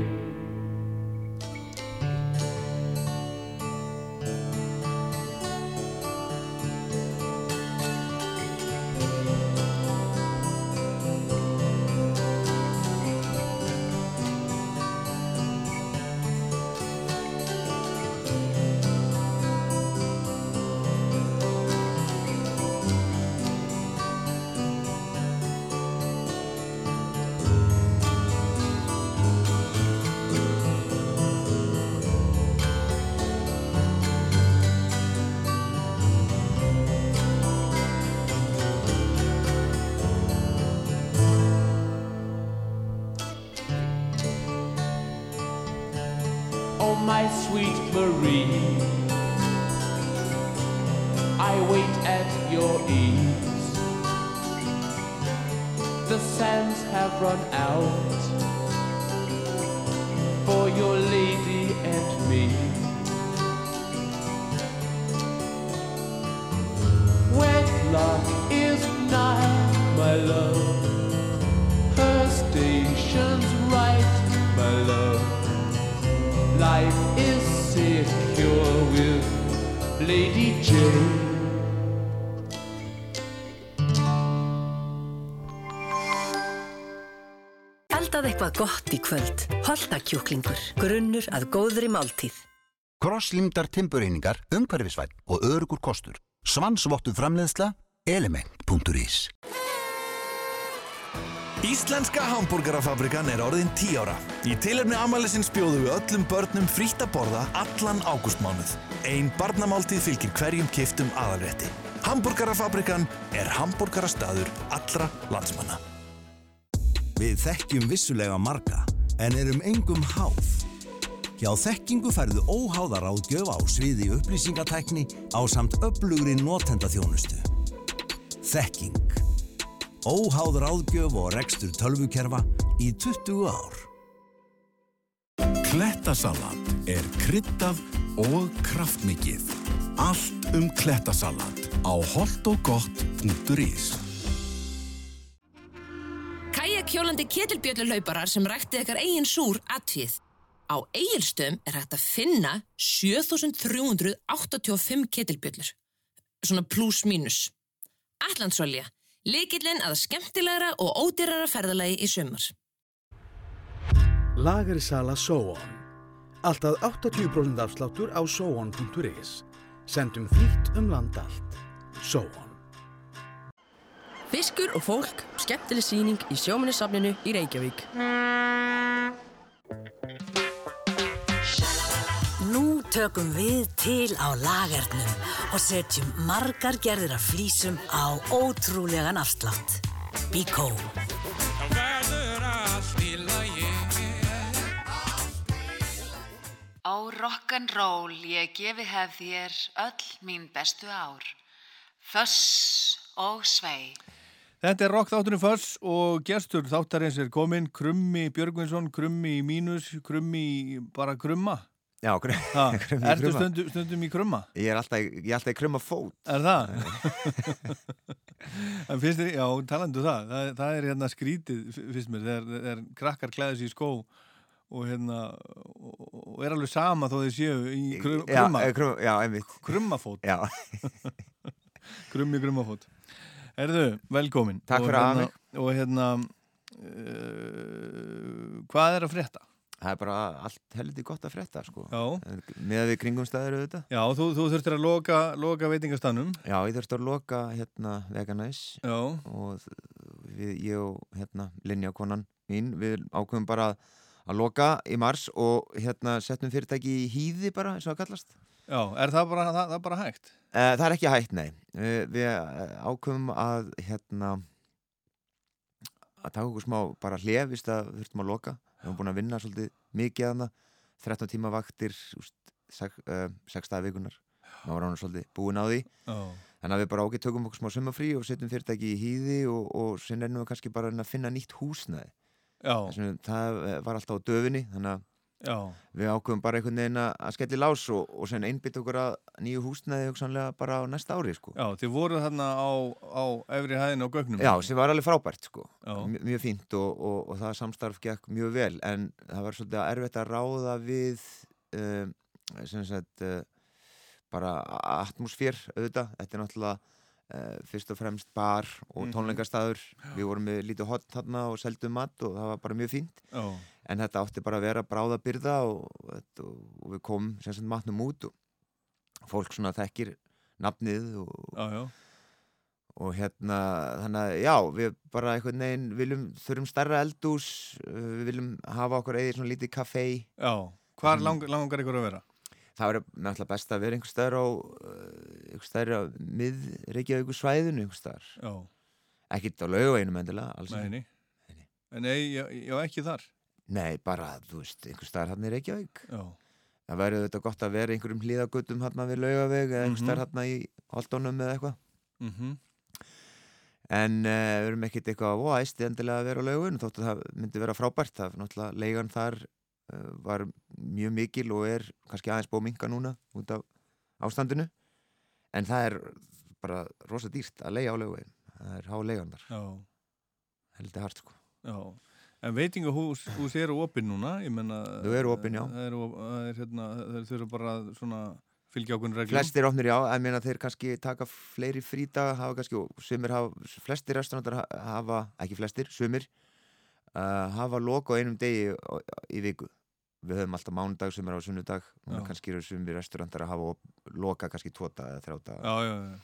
Holtakjúklingur. Grunnur að góðri máltíð. Krosslímdar timbureiningar, umhverfisvæn og örugur kostur. Svansvottu framleiðsla, element.is Íslenska hambúrgarafabrikan er orðin 10 ára. Í tilefni amalisins bjóðum við öllum börnum frítt að borða allan ágústmánuð. Ein barnamáltíð fylgir hverjum kiftum aðalrétti. Hambúrgarafabrikan er hambúrgarastaður allra landsmanna. Við þekkjum vissulega marga, en erum engum háð. Hjá þekkingu færðu óháðar áðgjöf á sviði upplýsingatækni á samt öflugri notendaþjónustu. Þekking. Óháður áðgjöf og rekstur tölvukerfa í 20 ár. Klettasalat er kryddað og kraftmikið. Allt um klettasalat á holdogott.is Kajakhjólandi ketilbjöllulauparar sem rækti ykkar eigin súr atvið. Á eigilstöðum er hægt að finna 7385 ketilbjöllur. Svona pluss mínus. Allandsvalja, leikillin að skemmtilegra og ódýrara ferðalagi í sumar. Lagari sala Sóon. Alltaf 80% afsláttur á sóon.is. Sendum frýtt um land allt. Sóon. Fiskur og fólk, skemmtileg síning í sjóminnesafninu í Reykjavík. Nú tökum við til á lagarnum og setjum margar gerðir af flísum á ótrúlegan afslátt. Bíkó. Á rock'n'roll ég gefi hef þér öll mín bestu ár. Föss og svei. Þetta er Rock þátturinn Föss og gestur þáttarins er kominn Krummi Björgvinsson, Krummi mínus, Krummi bara krumma. Já, krummi í Ertu krumma. stundum, stundum í krumma? Ég er alltaf, ég er alltaf í krumma fót. Er það? en finnst þér, já, talandu það, það, það er hérna skrítið, finnst mér, þegar, þegar krakkar klæða sér í skó og hérna, og, er alveg sama þó þeir séu í krum, Já, krumma. eh, já, einmitt. Krummafót. Já. Krummi krummafót. Erðu, velkomin. Takk Og fyrir að hafa hérna- Og hérna, uh, hvað er að frétta? Það er bara allt heldur gott að frétta, sko. Já. Með að við kringum staður auðvitað. Já, þú, þú þurftir að loka, loka veitingastannum. Já, ég þurfti að loka hérna Veganæs. Já. Og við, ég og hérna Linja konan mín, við ákveðum bara að, að loka í mars og hérna settum fyrirtæki í hýði bara, eins og það kallast. Já, er það bara, það, það bara hægt? Uh, það er ekki hægt, nei. Uh, við eh, ákveðum að hérna að taka okkur smá bara hlefist að við þurftum að loka. Við höfum búin að vinna svolítið mikið að hana, 13 tíma vaktir, úst, sek, uh, 6 dagar vikunar. Ná var hann svolítið búin á því. Já. Þannig að við bara ákveð tökum okkur smá summafrí og setjum fyrirtæki í hýði og, og sinni ennum við kannski bara að finna nýtt. Já. Þessum, það eh, var alltaf á döfinni, þannig að Já. við ákveðum bara einhvern veginn að að skelli lás og, og sen einbytt okkur að nýju húsnæði hugsanlega bara á næsta ári sko. Já, þið voruð þarna á, á efri hæðin á gögnum. Já, sem var alveg frábært sko. Mjög fínt og, og, og það samstarf gekk mjög vel en það var svolítið erfitt að ráða við um, sem sagt uh, bara atmosfér auðvitað, þetta er náttúrulega uh, fyrst og fremst bar og Mhm. tónleikastæður við vorum með lítið hot þarna og seldum mat og það var bara mjög fínt Já. en þetta átti bara að vera bráða byrða og, og, og við komum sem sagt matnum út og fólk svona þekkir nafnið og, já. og hérna þannig að já, við bara einhvern veginn viljum, þurfum stærra eldús uh, við viljum hafa okkur eigið svona lítið kaffei Já, hvar lang, langar ykkur að vera? Það verður náttúrulega best að vera einhver staðar á uh, einhver staðar á mið Reykjavíkur svæðinu einhver staðar ekkert á laugaveginum endilega Nei, nei. Nei, já, ekki þar. Nei, bara, þú veist, einhver staðar hann í Reykjavík Já. það væri þetta gott að vera einhverjum hlýðagutum hann við laugaveg eða einhver Mhm. staðar hann í Holdónum eða eitthvað Mhm. en uh, við erum ekkert eitthvað óæst endilega að vera á laugun þóttu það myndi vera frábært það er náttúrulega leigan þar var mjög mikil og er kannski aðeins búið að minka núna út af ástandinu en það er bara rosa dýrt að leiga á laugin það er há Já. heldur hart sko Já. En veitingahús hús eru opinn núna, menna... Þau eru opin, já. Það eru, er hérna, þurfa bara svona fylgja ákveðin reglum. Flestir opnir já, en meina þeir kannski taka fleiri frídaga, hafa kannski, sumir hafa, flestir restaurantar ha- hafa, ekki flestir, sumir, uh, hafa loka á einum degi í viku. Við höfum alltaf mánudag, sumir á sunnudag, Já. og kannski eru sumir restaurantar að hafa loka kannski daga eða þrjá daga. Já, já, já.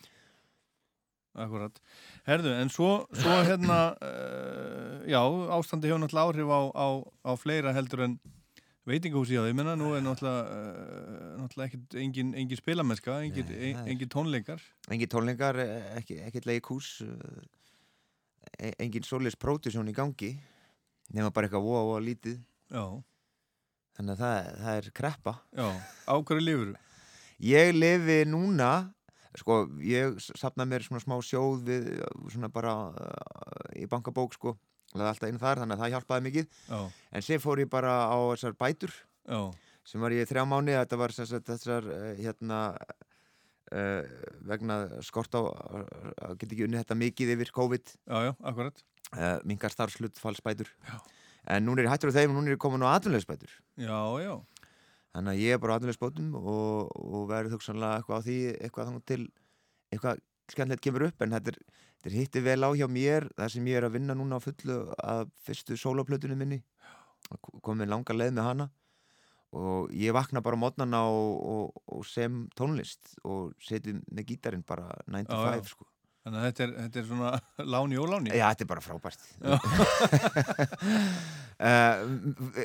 Akkurat. Herðu, en svo, svo hérna, uh, já, ástandi hefur náttúrulega áhrif á, á, á fleira heldur en veitingahúsi á því, menna, nú er náttúrulega, uh, náttúrulega ekkit, engin, engin spilamesska, engin, Nei, það er- engin tónleikar. Engin tónleikar, eh, ekki, ekkert leikús, eh, engin solis pródusjón í gangi, nema bara eitthvað voða, voða lítið. Já. Þannig að það, það er kreppa. Já, á hverju lifur þú? Ég lifi núna, sko, ég sapna mér svona smá sjóð við, svona bara uh, í bankabók, sko, laði alltaf inn þar, þannig að það hjálpaði mikið. Já. En sér fór ég bara á þessar bætur, Já. sem var ég þrjá mánu, þetta var sagt, þessar, uh, hérna, uh, vegna skort á, að geta ekki unni þetta mikið yfir COVID. Já, já, akkurat. Uh, mingar starfslutfallsbætur. Já. En núna er ég hættur á þeim og núna er ég komin á atvinnulegsbætur. Já, já. Þannig að ég er bara á atvinnulegsbótum og, og verður þugsanlega eitthvað á því, eitthvað þannig til, eitthvað skemmtilegt kemur upp, en þetta er, þetta er hitti vel á hjá mér, það sem ég er að vinna núna á fullu að fyrstu sólaplötunum minni, komið langa leið með hana og ég vakna bara mótnana og, og, og sem tónlist og seti með gítarinn bara 9 to Já, já. 5 sko. Þannig að þetta er, þetta er svona láni og láni. Já, þetta er bara frábært. Uh,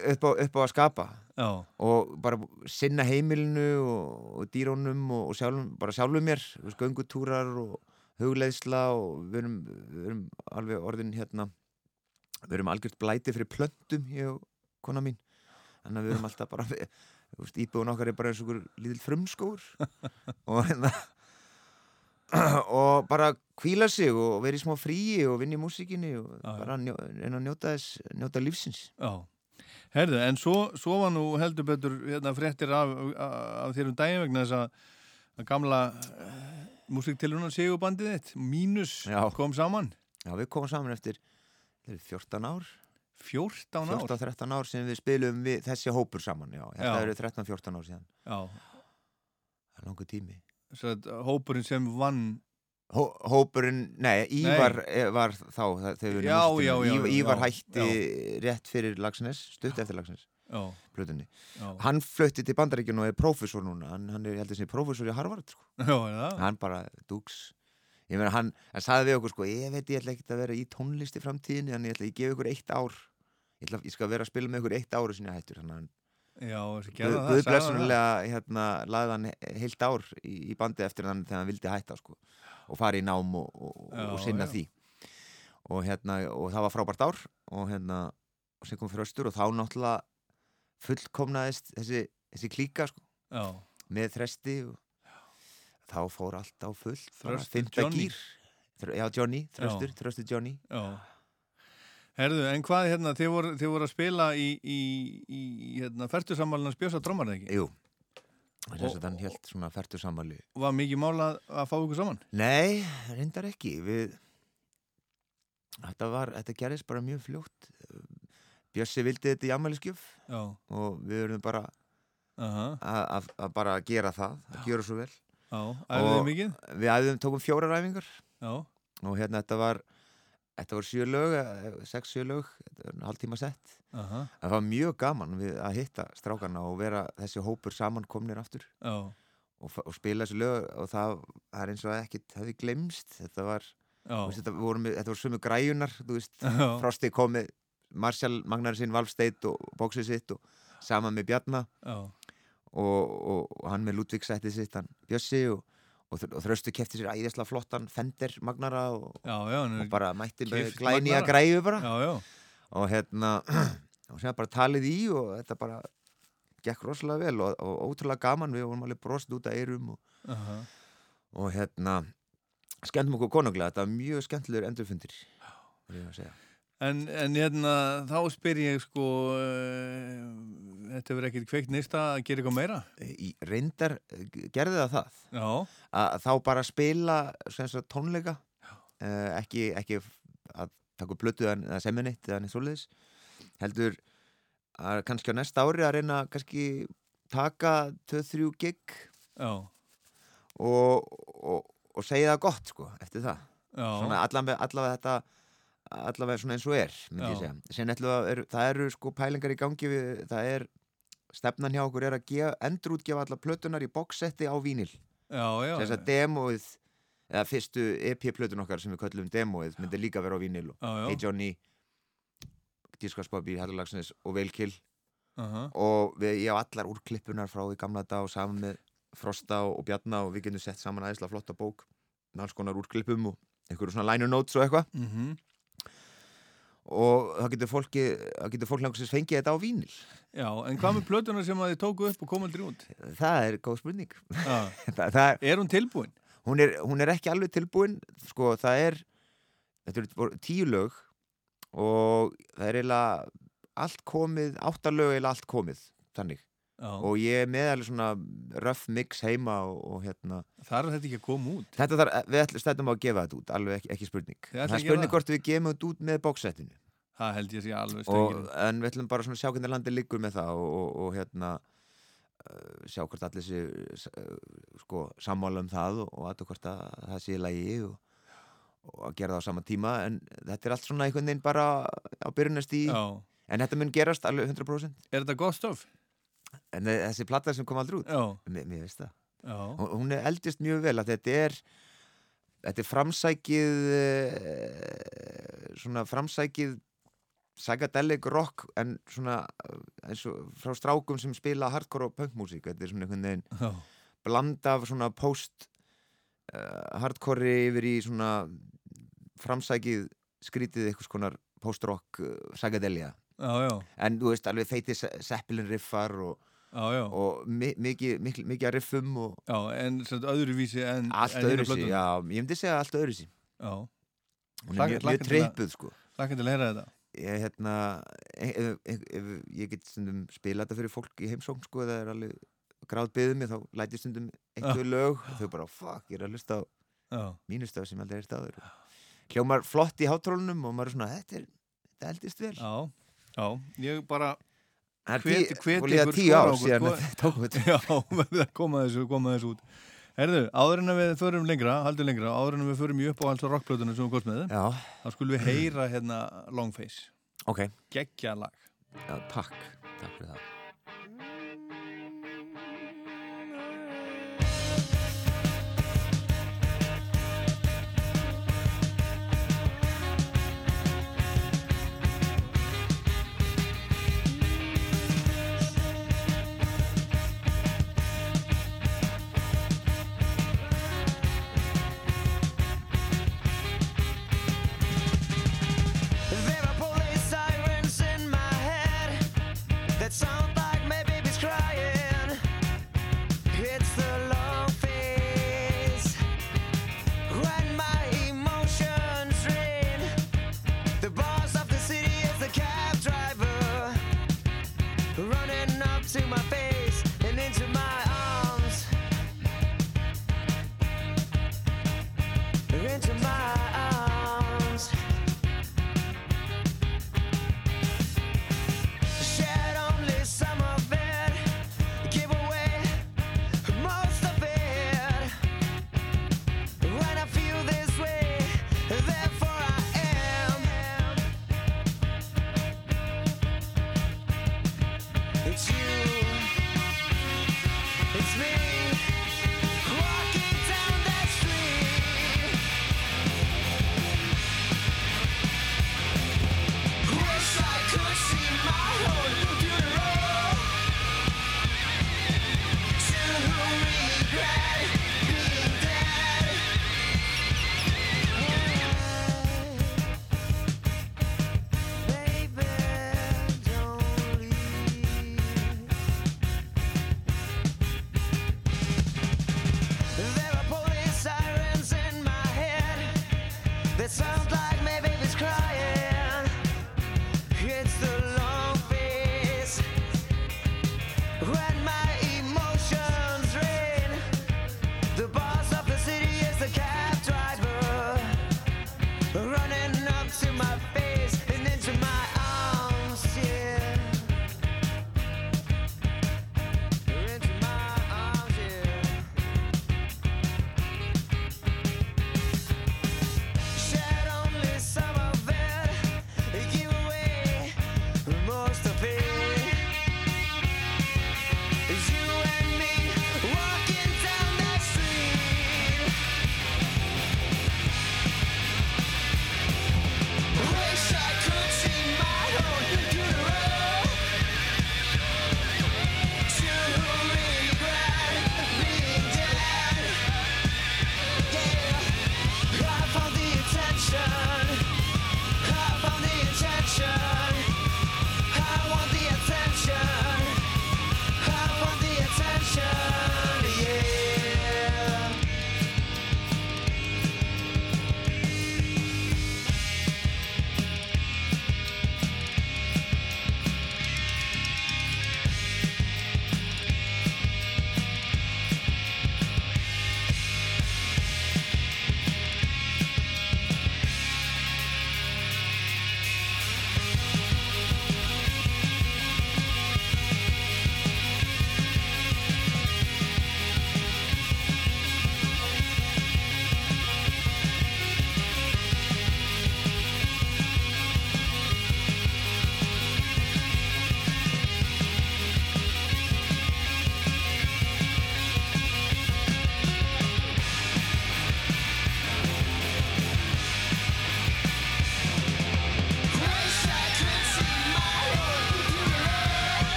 upp, á, upp á að skapa. Já. og bara sinna heimilinu og, og dýrónum og, og sjálfum, bara sjálfum mér. Göngutúrar og hugleiðsla og við erum, við erum alveg orðin hérna við erum algjört blæti fyrir plöntum ég og kona mín. Þannig að við erum alltaf bara íbúðun okkar er bara eins og einhver lítill frumskóur og hérna og bara kvíla sig og vera í smá fríi og vinna í músíkinni og bara njó, reyna að njóta þess njóta lífsins Já, herðu, en svo, svo var nú heldur betur hérna, fréttir af, af, af þér um daginn vegna þess að, gamla uh, músiktilrunar segubandið þitt, Mínus, Já. kom saman Já, við komum saman eftir þetta er 14 ár 14 ár? 14-13 ár sem við spilum við þessi hópur saman, já, þetta Já. eru 13-14 ár síðan Já. Það er langur tími Að hópurinn sem vann Hó, Hópurinn, nei, Ívar nei. var þá Já, já, já, Ívar, hætti rétt fyrir Lagsnes, stutt eftir Lagsnes. Plötunni. Hann flötti til Bandaríkjun og er prófessor núna. Hann, hann er, ég held að sé prófessor í Harvard sko. Hann bara, dúks. Ég meina, hann, hann sagði við okkur sko Ég veit, ég ætla ekkert að vera í tónlist í framtíðinni En ég ætla að ég gefa ykkur eitt ár. Ég, ætla, ég skal vera að spila með ykkur eitt ár og sinni hættur. Þannig að hann Já, Guð blessunlega hérna, laði hann heilt ár í, í bandi eftir hann þegar hann vildi hætta sko, og fara í nám og, og, Já, og sinna já. því og, hérna, og það var frábært ár og, hérna, sem kom fyrir östur og þá náttúrulega fullkomnaðist þessi, þessi klíka sko, með þresti og þá fór allt á fullt bara Þröstur Johnny. gír Þr- Johnny, þröstur, þröstur Johnny Já. Herðu, en hvað hérna, þið voru, þið voru að spila í, í, í hérna, færtusammalina spjósa drómar ekki? Jú, þess að hann held svona færtu sammali Var mikið mála að fá ykkur saman? Nei, reyndar ekki við þetta var, þetta gerðist bara mjög fljótt Bjössi vildi þetta í ammæliskjöf Já. og við verðum bara Aha. að, að, að bara gera það að gera svo vel Já, æfðuð þið Og mikið? Við æfðum, tókum fjórar æfingar Já. og hérna þetta var þetta var sjö lög, eh, sex sjö lög þetta var hálftíma sett Aha. það var mjög gaman við að hitta strákarna og vera þessi hópur samankomnir aftur Já. og, fa- og spila þessi lög og það, það er eins og ekkert hefði glemst þetta var Já. þú veist, þetta, þetta var sömu græjunar þú veist. Frosti kom með Marshall Magnar sinn, Valfsteit og bóksið sitt og saman með Bjarna Já. og, og, og hann með Ludvig settið sitt hann Bjössi og, og, og Þröstu kefti sér æðislega flottan Fender Magnara og, Já, já, og bara mætti glænýja Magnara. græju bara Já, já. og hérna og sem bara talið í og þetta bara gekk rosalega vel og, og ótrúlega gaman við vorum alveg brost út af eyrum og, Aha. og hérna skemmtum okkur konunglega, þetta var mjög skemmtilegur endurfundir verð ég að segja En, en hérna, þá spyr ég sko, uh, þetta verður ekkert kveikt nýsta að gera eitthvað meira? Í reyndar, eh, gerði það það Já. að þá bara spila sagt, tónleika uh, ekki, ekki að taka plötu eða seminitt eða neitt svoleiðis heldur að kannski á næsta ári að reyna kannski taka 2-3 gig Já. og, og, og segja það gott sko eftir það Já. svona allavega þetta allavega svona eins og er myndi ég Já. segja Sen ætluðu er, það eru sko pælingar í gangi við, það er stefnan hjá okkur er að gef, endurútgefa alla plötunar í boxsetti á vínil þess að demóið eða fyrstu EP-plötun okkar sem við köllum demóið myndi líka vera á vínil. Hey Johnny Discos Bobby, Hallalagsnes og Veilkill Aha. og við, ég á allar úrklippunar frá í gamla dag og saman með Frosta og, og Bjarna og við getum sett saman aðeinslega flotta bók með alls konar úrklippum og einhverju svona liner notes og eitthvað Mhm. Og það getur fólki það getur fólk langt sem fengið þetta á vínil. Já, en hvað með plötuna sem að þið tóku upp og kom aldrei út? það er góð spurning. Það, það Er hún tilbúin? hún er, hún er ekki alveg tilbúin. Sko það er tíu lög og það er eiginlega allt komið, átta lög eiginlega allt komið þannig Já. og ég er með alveg svona rough mix heima og, og hérna Þarf þetta ekki að koma út? þetta þarf, við ætlum að gefa þetta út alveg ekki, ekki spurning það að er spurning hvort við gefum þetta út með bóksettinu Það held ég að sé alveg og, stöngin. en við ætlum bara svona að sjá hvernig landið liggur með það og, og, og hérna uh, sjá hvort allir sé uh, sko, sammála um það og, að hvort að það sé í lagi og, að gera það á sama tíma en þetta er allt svona einhvern veginn bara á byrjunast í Já. en þetta mun gerast alveg 100% Er þetta gott stof? En eh, þessi platta sem kom aldrei út? Mér, mér veist það. Já. hún, hún er eldist mjög vel að þetta er þetta er framsækið eh, svona framsækið psychedelic rock en svona uh, eins og frá strákum sem spila hardcore og punkmúsík þetta er svona einhvern veginn Já. bland af svona post uh, hardcore yfir í svona framsækið skrítið eitthvað konar post-rock uh, psychedelia Já, já. en þú veist alveg feiti Zeppelin riffar og, Já, já. og mi mikið, mikið, mikið að riffum og Já, en öðruvísi en allt en öðruvísi, já, ég myndi segja allt öðruvísi. Já. hún er mjög, trippuð sko. hlakka til að heyra þetta. Ég, hérna, ef, ef, ef ég get stundum spila þetta fyrir fólk í heimsókn sko, það er alveg gráð byggðum mig þá læti ég stundum einhver lög og þau bara, fuck, ég er að hlusta á mínustöð sem ég aldrei er staður hljómar flott í hátrólunum og maður er svona, þetta er þetta eldist vel. Já, já, ég bara hveti, ykkur tíu ár síðan sko. þetta tókum þetta. Já, að koma þessu, koma þessu út Herðu, áður en við förum lengra, haldum lengra áður en við förum í upp á alls og rockplötunum sem við góðst með Já. þá skulum við heyra hérna Longface Ok Geggja lag Já, takk, takk fyrir það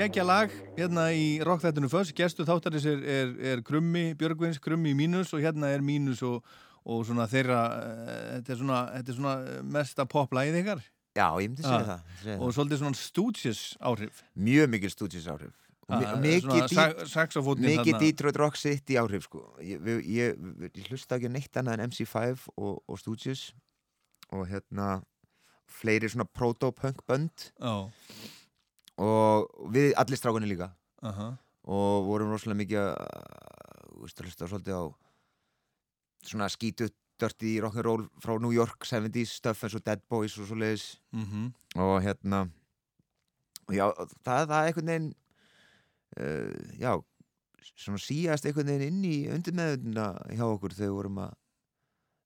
geggja lag hérna í rockþættinu Föss, gestu þáttarins er, er, er Krummi Björgvins, Krummi Mínus og hérna er Mínus og, og svona þeirra uh, þetta, er svona, þetta er svona mesta poplægið ykkar Já, ég myndi segja Ah, það, segja og það. svolítið svona Stooges áhrif Mjög mikil Stooges áhrif Ah, mikið. Detroit Rock City áhrif sko. ég, ég, ég, ég hlusta ekki neitt annað en MC5 og, og Stooges og hérna fleiri svona proto-punk bönd Já. Og við allir strákunni líka Aha. og vorum rosalega mikið að að hlusta svolítið á svona skítu dirty rock'n'roll frá New York 70s stuff eins og Dead Boys og svo leiðis Mhm. og hérna já, það, það er einhvern veginn uh, já svona síast einhvern veginn inn í undir meðuna hjá okkur þegar vorum að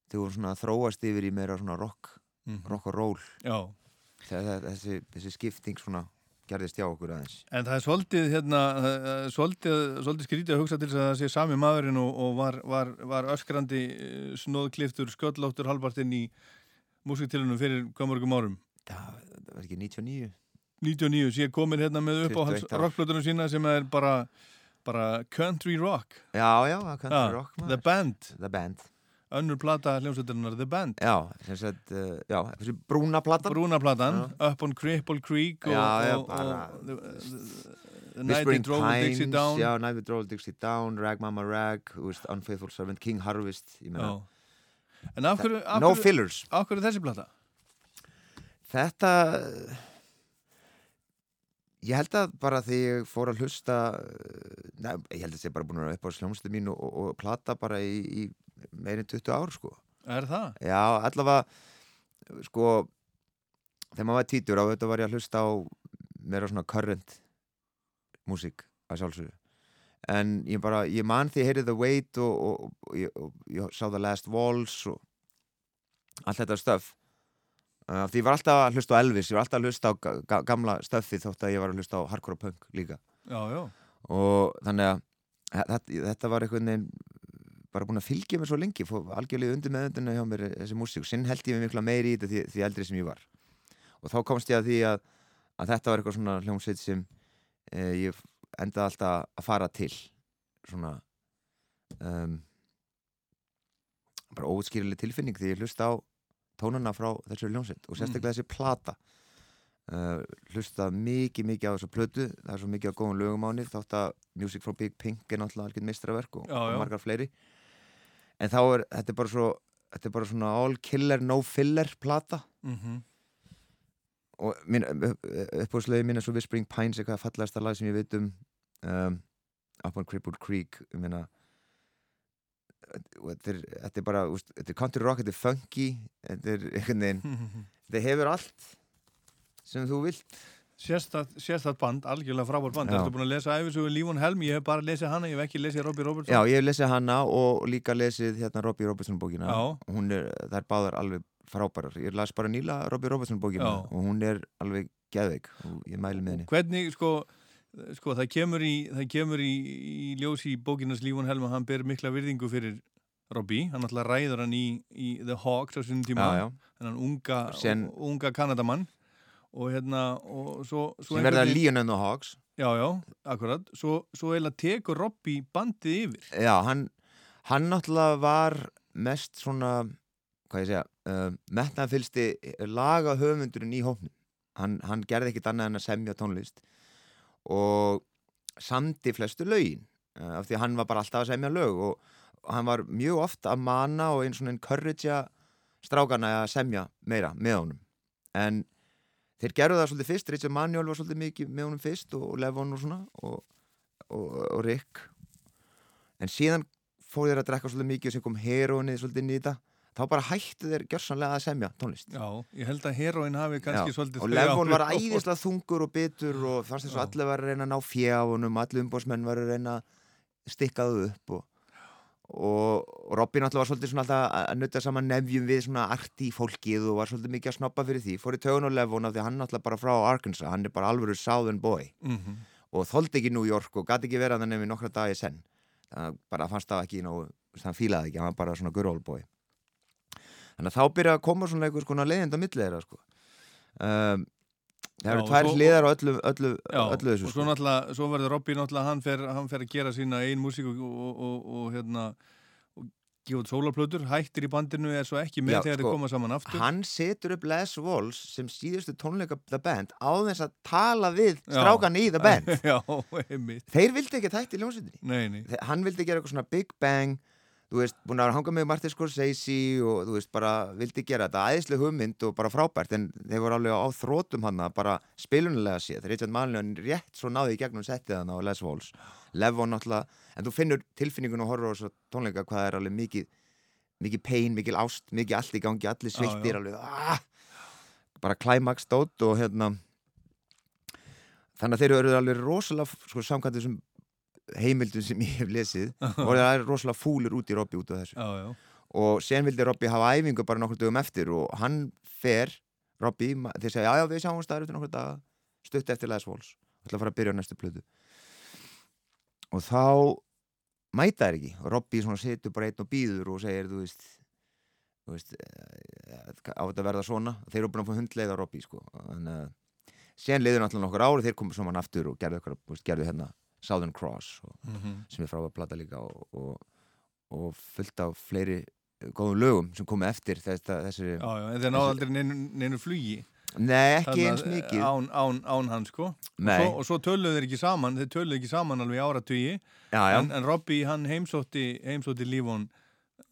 þegar vorum svona að þróast yfir í meira svona rock Mhm. rock og roll Já. þegar þessi, þessi skipting svona gerðist hjá okkur aðeins En það er svolítið, hérna, það er svolítið, svolítið skrítið að hugsa til þess að það sé sami maðurinn og, og var, var, var öskrandi eh, snóðkliftur, sköllóttur halbartinn í músiktilunum fyrir hvað mörgum árum? Það var ekki 99? 99, sé komin hérna með uppáhalds 21 ár. rockplötunum sína sem er bara, bara country rock. Já, já, country Ja, rock maður. The Band. The Band. Önnur plata hljómsveiturinnar, The Band. Já, sagt, uh, já, þessi brúna platan Brúna platan, Up on Cripple Creek og, Já, já, og, og the Night Whispering Drove Dixie Down. Já, Night They Drove Dixie Down, Rag Mama Rag, veist, Unfaithful Servant, King Harvest. Já. En af hverju... No hverju- fillers. Af hverju þessi plata? Þetta ég held að bara því ég fór að hlusta neð, ég held að það sé bara búin að vera upp á sljómslu mín og, og, og plata bara í, í meirinn 20 ár sko Er það? Já, allavega sko þegar maður var títur á þetta var ég að hlusta á meira svona current músík að sjálfsögðu en ég bara, ég man því ég heyrði The Wait og, og, og, og ég sá The Last Waltz og allt þetta stöf uh, því ég var alltaf að hlusta á Elvis ég var alltaf að hlusta á ga ga gamla stöfi þótt að ég var að hlusta á hardcore punk líka Já, já. og þannig að þetta, þetta var einhvern veginn bara búin að fylgja mér svo lengi fór algjörlega undir meðundina hjá mér þessi músík sinn held ég mig mikla meiri í þetta því, því eldri sem ég var. Og þá komst ég að því að, að þetta var eitthvað svona hljómsveit sem eh, ég endaði alltaf að fara til svona um, bara óutskýrileg tilfinning því ég hlusta á tónana frá þessu hljómsveit og sérstaklega þessi plata. Uh, hlusta mikið mikið á þessu plötu það er svo mikið á góðum lögum á henni þátt að Music from Big Pink er náttúrulega algjörn mistraverk og, Já, já. og margar fleiri en þá er þetta er bara svo þetta er bara svona all killer no filler plata Mhm. og mín, uppbúðslegi mín er svo Whispering Pines eitthvað fallasta lag sem ég veit um, um Up on Crippled Creek ég meina og þetta er, þetta er bara úst, þetta er country rock, þetta er funky þetta er einhvern veginn þetta hefur allt sem þú vilt Sérstætt band, algjörlega frábær band. Já. Ertu búin að lesa æfisögu Lífon Helm? Ég hef bara lesið hana, ég hef ekki lesið Robbie Robertson. Já, ég hef lesið hana og líka lesið hérna Robbie Robertson bókina. Er, það er báðar alveg frábærar. Ég las bara nýla Robbie Robertson bókina Já. og hún er alveg geðveik og ég mæli með henni. Hvernig, sko, sko það kemur í, það kemur í, í ljós í bókinans Lífon Helm að hann ber mikla virðingu fyrir Robbie, hann alltaf ræður hann í, í The Hawks á sinni tíma. Hennan unga, unga Kanadamann og hérna og svo, svo sem verða and the Hawks Já, já, akkurat svo, svo eiginlega tekur Robbie bandið yfir Já, hann, hann náttúrulega var mest svona, hvað ég segja, uh, metnaðfylsti laga höfundurinn í hófnum. Hann, hann gerði ekkit annað en að semja tónlist og samdi flestu lögin uh, af því hann var bara alltaf að semja lög og, og hann var mjög oft að mana og einn svona encouragea strákana að semja meira með honum. En þeir gerðu það svolítið fyrst, Richard Manuel var svolítið mikið með honum fyrst og Levon og svona og, og, og Rick. En síðan fór þeir að drekka svolítið mikið og sem kom heroinið svolítið þetta. Þá bara hættu þeir gjörsanlega að semja tónlist. Já, ég held að heroin hafi kannski Já, svolítið og Levon var æðislega þungur og bitur og fannst þess að allir var að reyna að ná fjá honum, allir umbóðsmenn var að reyna að stikka þau upp og, og, og Robin alltaf var svolítið svona alltaf að nutta saman nefjum við svona arti fólkið og var svolítið mikið að snoppa fyrir því fór í tögun og Levon af því hann alltaf bara frá Arkansas hann er bara alvöru southern boy Mhm. og þoldi ekki New York og gæti ekki verið að það nefnir nokkra dagi senn það bara fannst það ekki nógu, hann fílaði ekki, hann var bara svona good old boy þannig að þá byrja að koma svona einhvers konar leiðinda milli þeirra sko. um, það eru tvær og hliðar á öllu, öllu, Já, öllu þessu og sko. svo náttúrulega, svo verður Robby náttúrulega, hann fer, hann fer að gera sína ein músík og, og, og, og hérna og gefa út sólarplötur, hættir í bandinu er svo ekki með Já, þegar sko, þeir koma saman aftur. hann setur upp Les Walls sem síðustu tónleika The Band á þess að tala við strákan í The Band. Já, einmitt. Þeir vildi ekki tætt í ljónsutinni Nei, nei. Hann vildi gera eitthvað svona Big Bang þú veist, búin að hanga með Martin Scorsese og þú veist, bara vildi gera þetta æðislega hugmynd og bara frábært en þeir voru alveg á þrótum hann bara spilunlega séð, Richard Malin rétt svo náði í gegnum settið hann á Les Walls. Levon náttúrulega, en þú finnur tilfinningun og á þessu tónleika hvað er alveg mikið mikið pain, mikið ást, mikið allt í gangi allir sveittir alveg ah, bara climax dót og hérna þannig að þeir eru alveg rosalega sko, samkvæmt þessum heimildum sem ég hef lesið voru það rosalega fúlir út í Robby út af þessu. Já, já. og sen vildi Robby hafa æfingu bara nokkur dögum eftir og hann fer Robby, þeir segja já já við sjáum staður eftir nokkur daga. Stutt eftir Les Walls. Ætla að fara að byrja á næstu plötu. Og þá mæta þær ekki. Og Robby situr bara einn og býður og segir þú veist þú veist eh, á þetta verða svona? Þeir eru búin að fá hundleið á Robby sko. Þannig að sen liður náttúrulega nokkur ári þeir komu saman aftur og gerðu, gerðu hérna Southern Cross og, Mhm. sem er frá að plata líka og, og, og fullt af fleiri góðum lögum sem komu eftir þess, þessi Já, já, en þeir náðu aldrei neinu, flugi Nei, ekki Þarna, eins mikið. Án, án, án hans, sko. Og svo, svo töluðu þeir ekki saman, þeir töluðu ekki saman alveg Já, já. En, en Robby, hann heimsótti, heimsótti lífón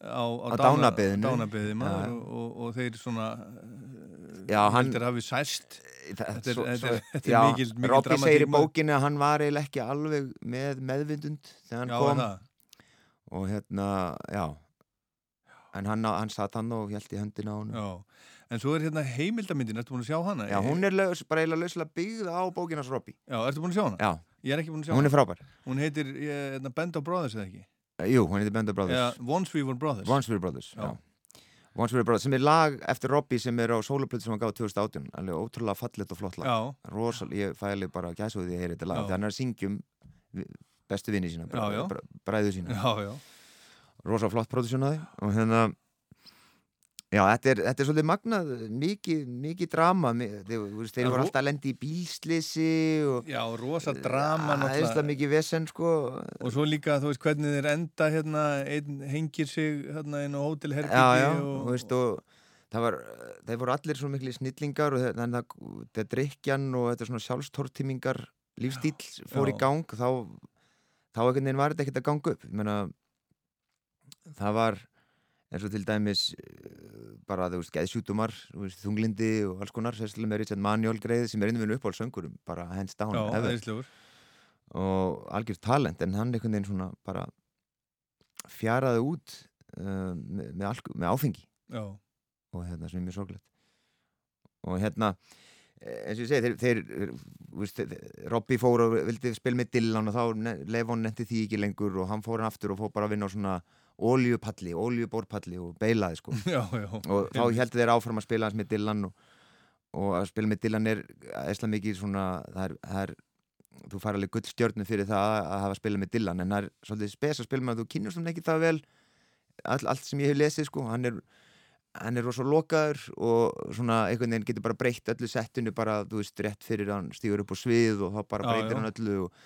á, Á dánarbeðinu. Dánabeðinu Já. og, og, og þeir svona Já, hann- heldur hafi sæst Þetta er, Svo- þetta er, er mikil, mikil Robby segir í bókinu að hann var eiginlega ekki alveg með meðvindund þegar hann Já, kom það? og hérna, já en hann, hann satt hann og held í höndina á hann en svo er hérna heimildamyndin, ertu búin að sjá hana? Já, hún er laus, bara eiginlega lauslega byggð á bókinas Robby Já, ertu búin að sjá hana? Já. Ég er ekki búin að sjá Hún er frábær. Hún heitir eh, hérna, Band of Brothers eða ekki? Jú, hún heitir Band of Brothers. Já, Once We Were Brothers. Once We Were Brothers, Já. já, Once We Were Brothers sem er lag eftir Robby sem er á soloplötu sem hann gaf 2018 alveg ótrúlega fallet og flott lag. Rosal, ég fæli bara því að heyra þetta lag. Já. þegar hann er að syngjum bestu vinni sína, bræðu sína. Já, já. rosa flott produksjónaði og hérna já, þetta er, þetta er svolítið magnað mikið, mikið drama þeir, þú voru alltaf að lendi í bílslisi og Já, rosa drama það er alltaf mikið vesen sko. Og svo líka, þú veist, hvernig þeir enda hérna, einn hengir sig hérna inn á já, hótelherbyggi já, og, og, veist, og það var, þeir voru allir svo miklu snillingar og þannig að þetta drikjan og þetta svona sjálfstortímingar lífstíl fór Já. í gang þá, þá einhvern veginn var þetta ekkert að ganga upp. Ég meina það var eins og til dæmis eh, bara þú veist, geðsjútumar þunglindi og alls konar sérstaklega með Richard Manuel greið sem er innvinu upp á söngurum bara hands down Já, og algjör talent en hann einhvern veginn svona bara fjaraði út uh, með, með, með áfengi. Já. og hérna sem er mjög sorglegt. Og hérna eh, eins og ég segi, þeir, þeir, þeir Robby fór og vildi spila með Dylan og þá Levon netti því ekki lengur og hann fór hann aftur og fór bara að vinna á svona oljupalli, oljubórpalli og beilaði sko Já, já. og þá heldur þeir áfram að spila hans með Dylan og, og að spila með Dylan er eðsla mikið svona það er, það er þú fær alveg gull stjörnu fyrir það að hafa spilað með Dylan en það er svolítið spes að spila með að þú kynast hann ekki það vel all, allt sem ég hef lesið sko hann er, hann er rosa lokaður og svona einhvern veginn getur bara breytt öllu settinu bara þú veist rétt fyrir hann stígur upp á svið og þá bara breytir hann öllu og,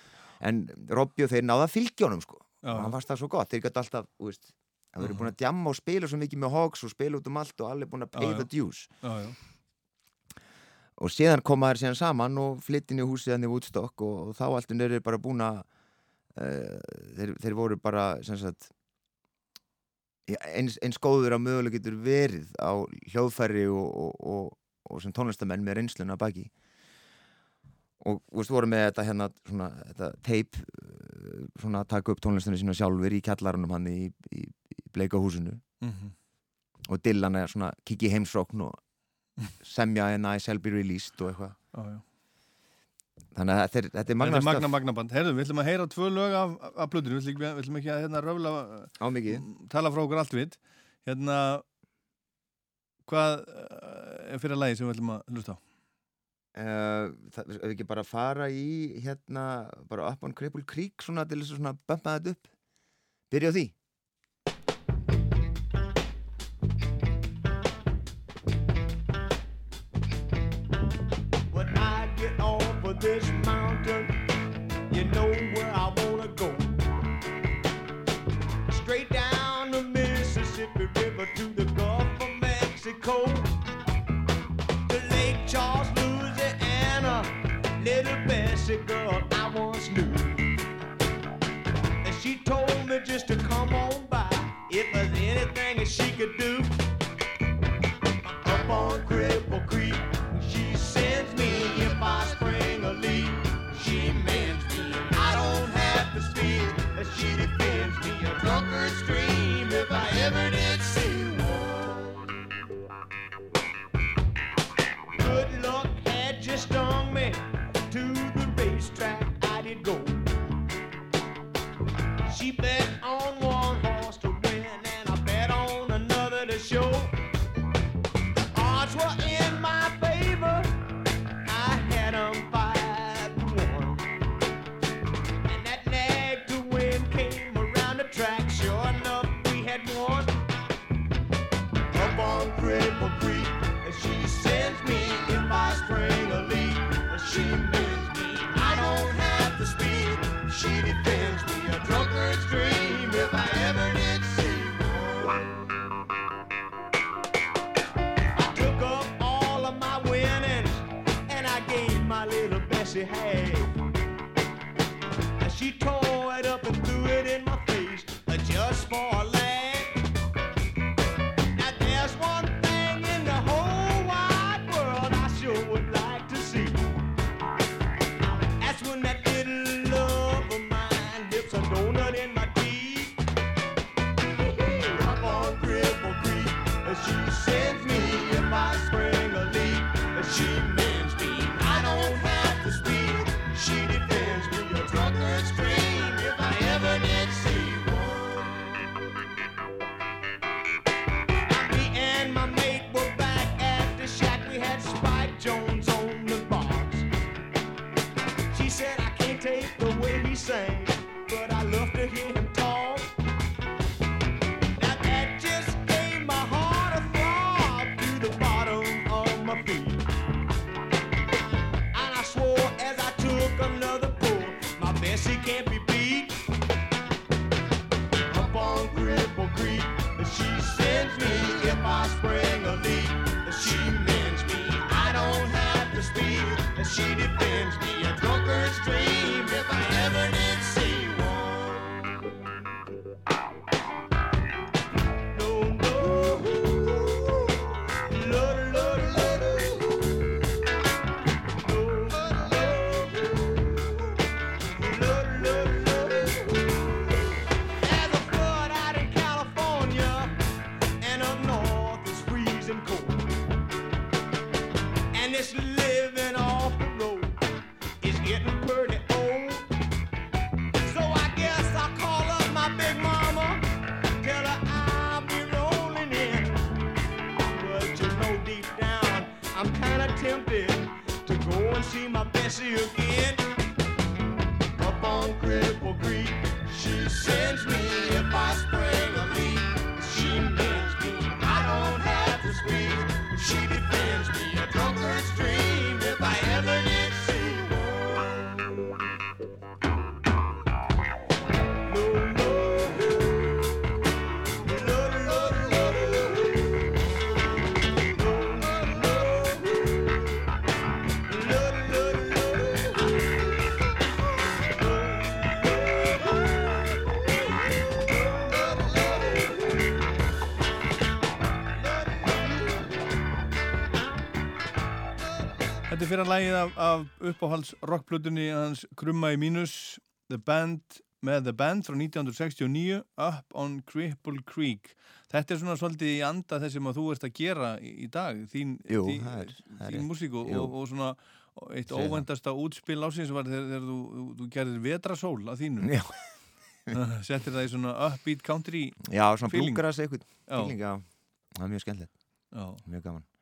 en Robby og þeir náða honum sko. Og hann fannst það svo gott þeir gæti alltaf þú veist Það verður búin að djamma og spila svo mikið með Hawks og spila út um allt og allir búin að pay the dues. Og síðan koma þær síðan saman og flyttin í húsið hann í Woodstock og, og þá alltaf eru bara búin að uh, þeir, þeir voru bara sagt eins, eins góður að mögulega getur verið á hljóðfæri og, og, og, og sem tónlistamenn með reynsluna baki og þú veist voru með þetta hérna svona þetta tape uh, svona að taka upp tónlistinu sína sjálfur í kjallarunum hann í, í, í bleika húsinu Mhm. og Dylan er svona kikki heimsókn og semja en I shall be released og eitthvað já. þannig að þetta er, þetta er Þetta magna er magna magna band. Herðu, við ætlum að heyra tvö lög af, af plötinu, við við ætlum ekki að hérna, röfla á mikið tala frá okkur allt við hérna hvað eh, er fyrir lagi sem við ætlum að hlusta á? Eh, það, ef ekki bara fara í hérna, bara upp on Cripple Creek svona til þess að bömpa þetta upp. Byrja á því. When I get off of this mountain You know where I wanna go. Straight down the Mississippi River to the Gulf of Mexico. just to come on by. If there's anything that she could do, Þetta er fyrir að lægið af, af uppáhalds rockblutunni hans Krumma í mínus The Band með The Band frá 1969 Up on Cripple Creek. Þetta er svona svolítið í anda þess sem að þú ert að gera í, í dag þín, Jú, þín, er, þín músíku og, og svona eitt óvendasta útspil ásins var þegar, þegar þú, þú, þú gerir vetrasól að þínu. Já. Settir það í svona upbeat country Já, svona blúkras eitthvað Það er mjög skemmtilegt, mjög gaman.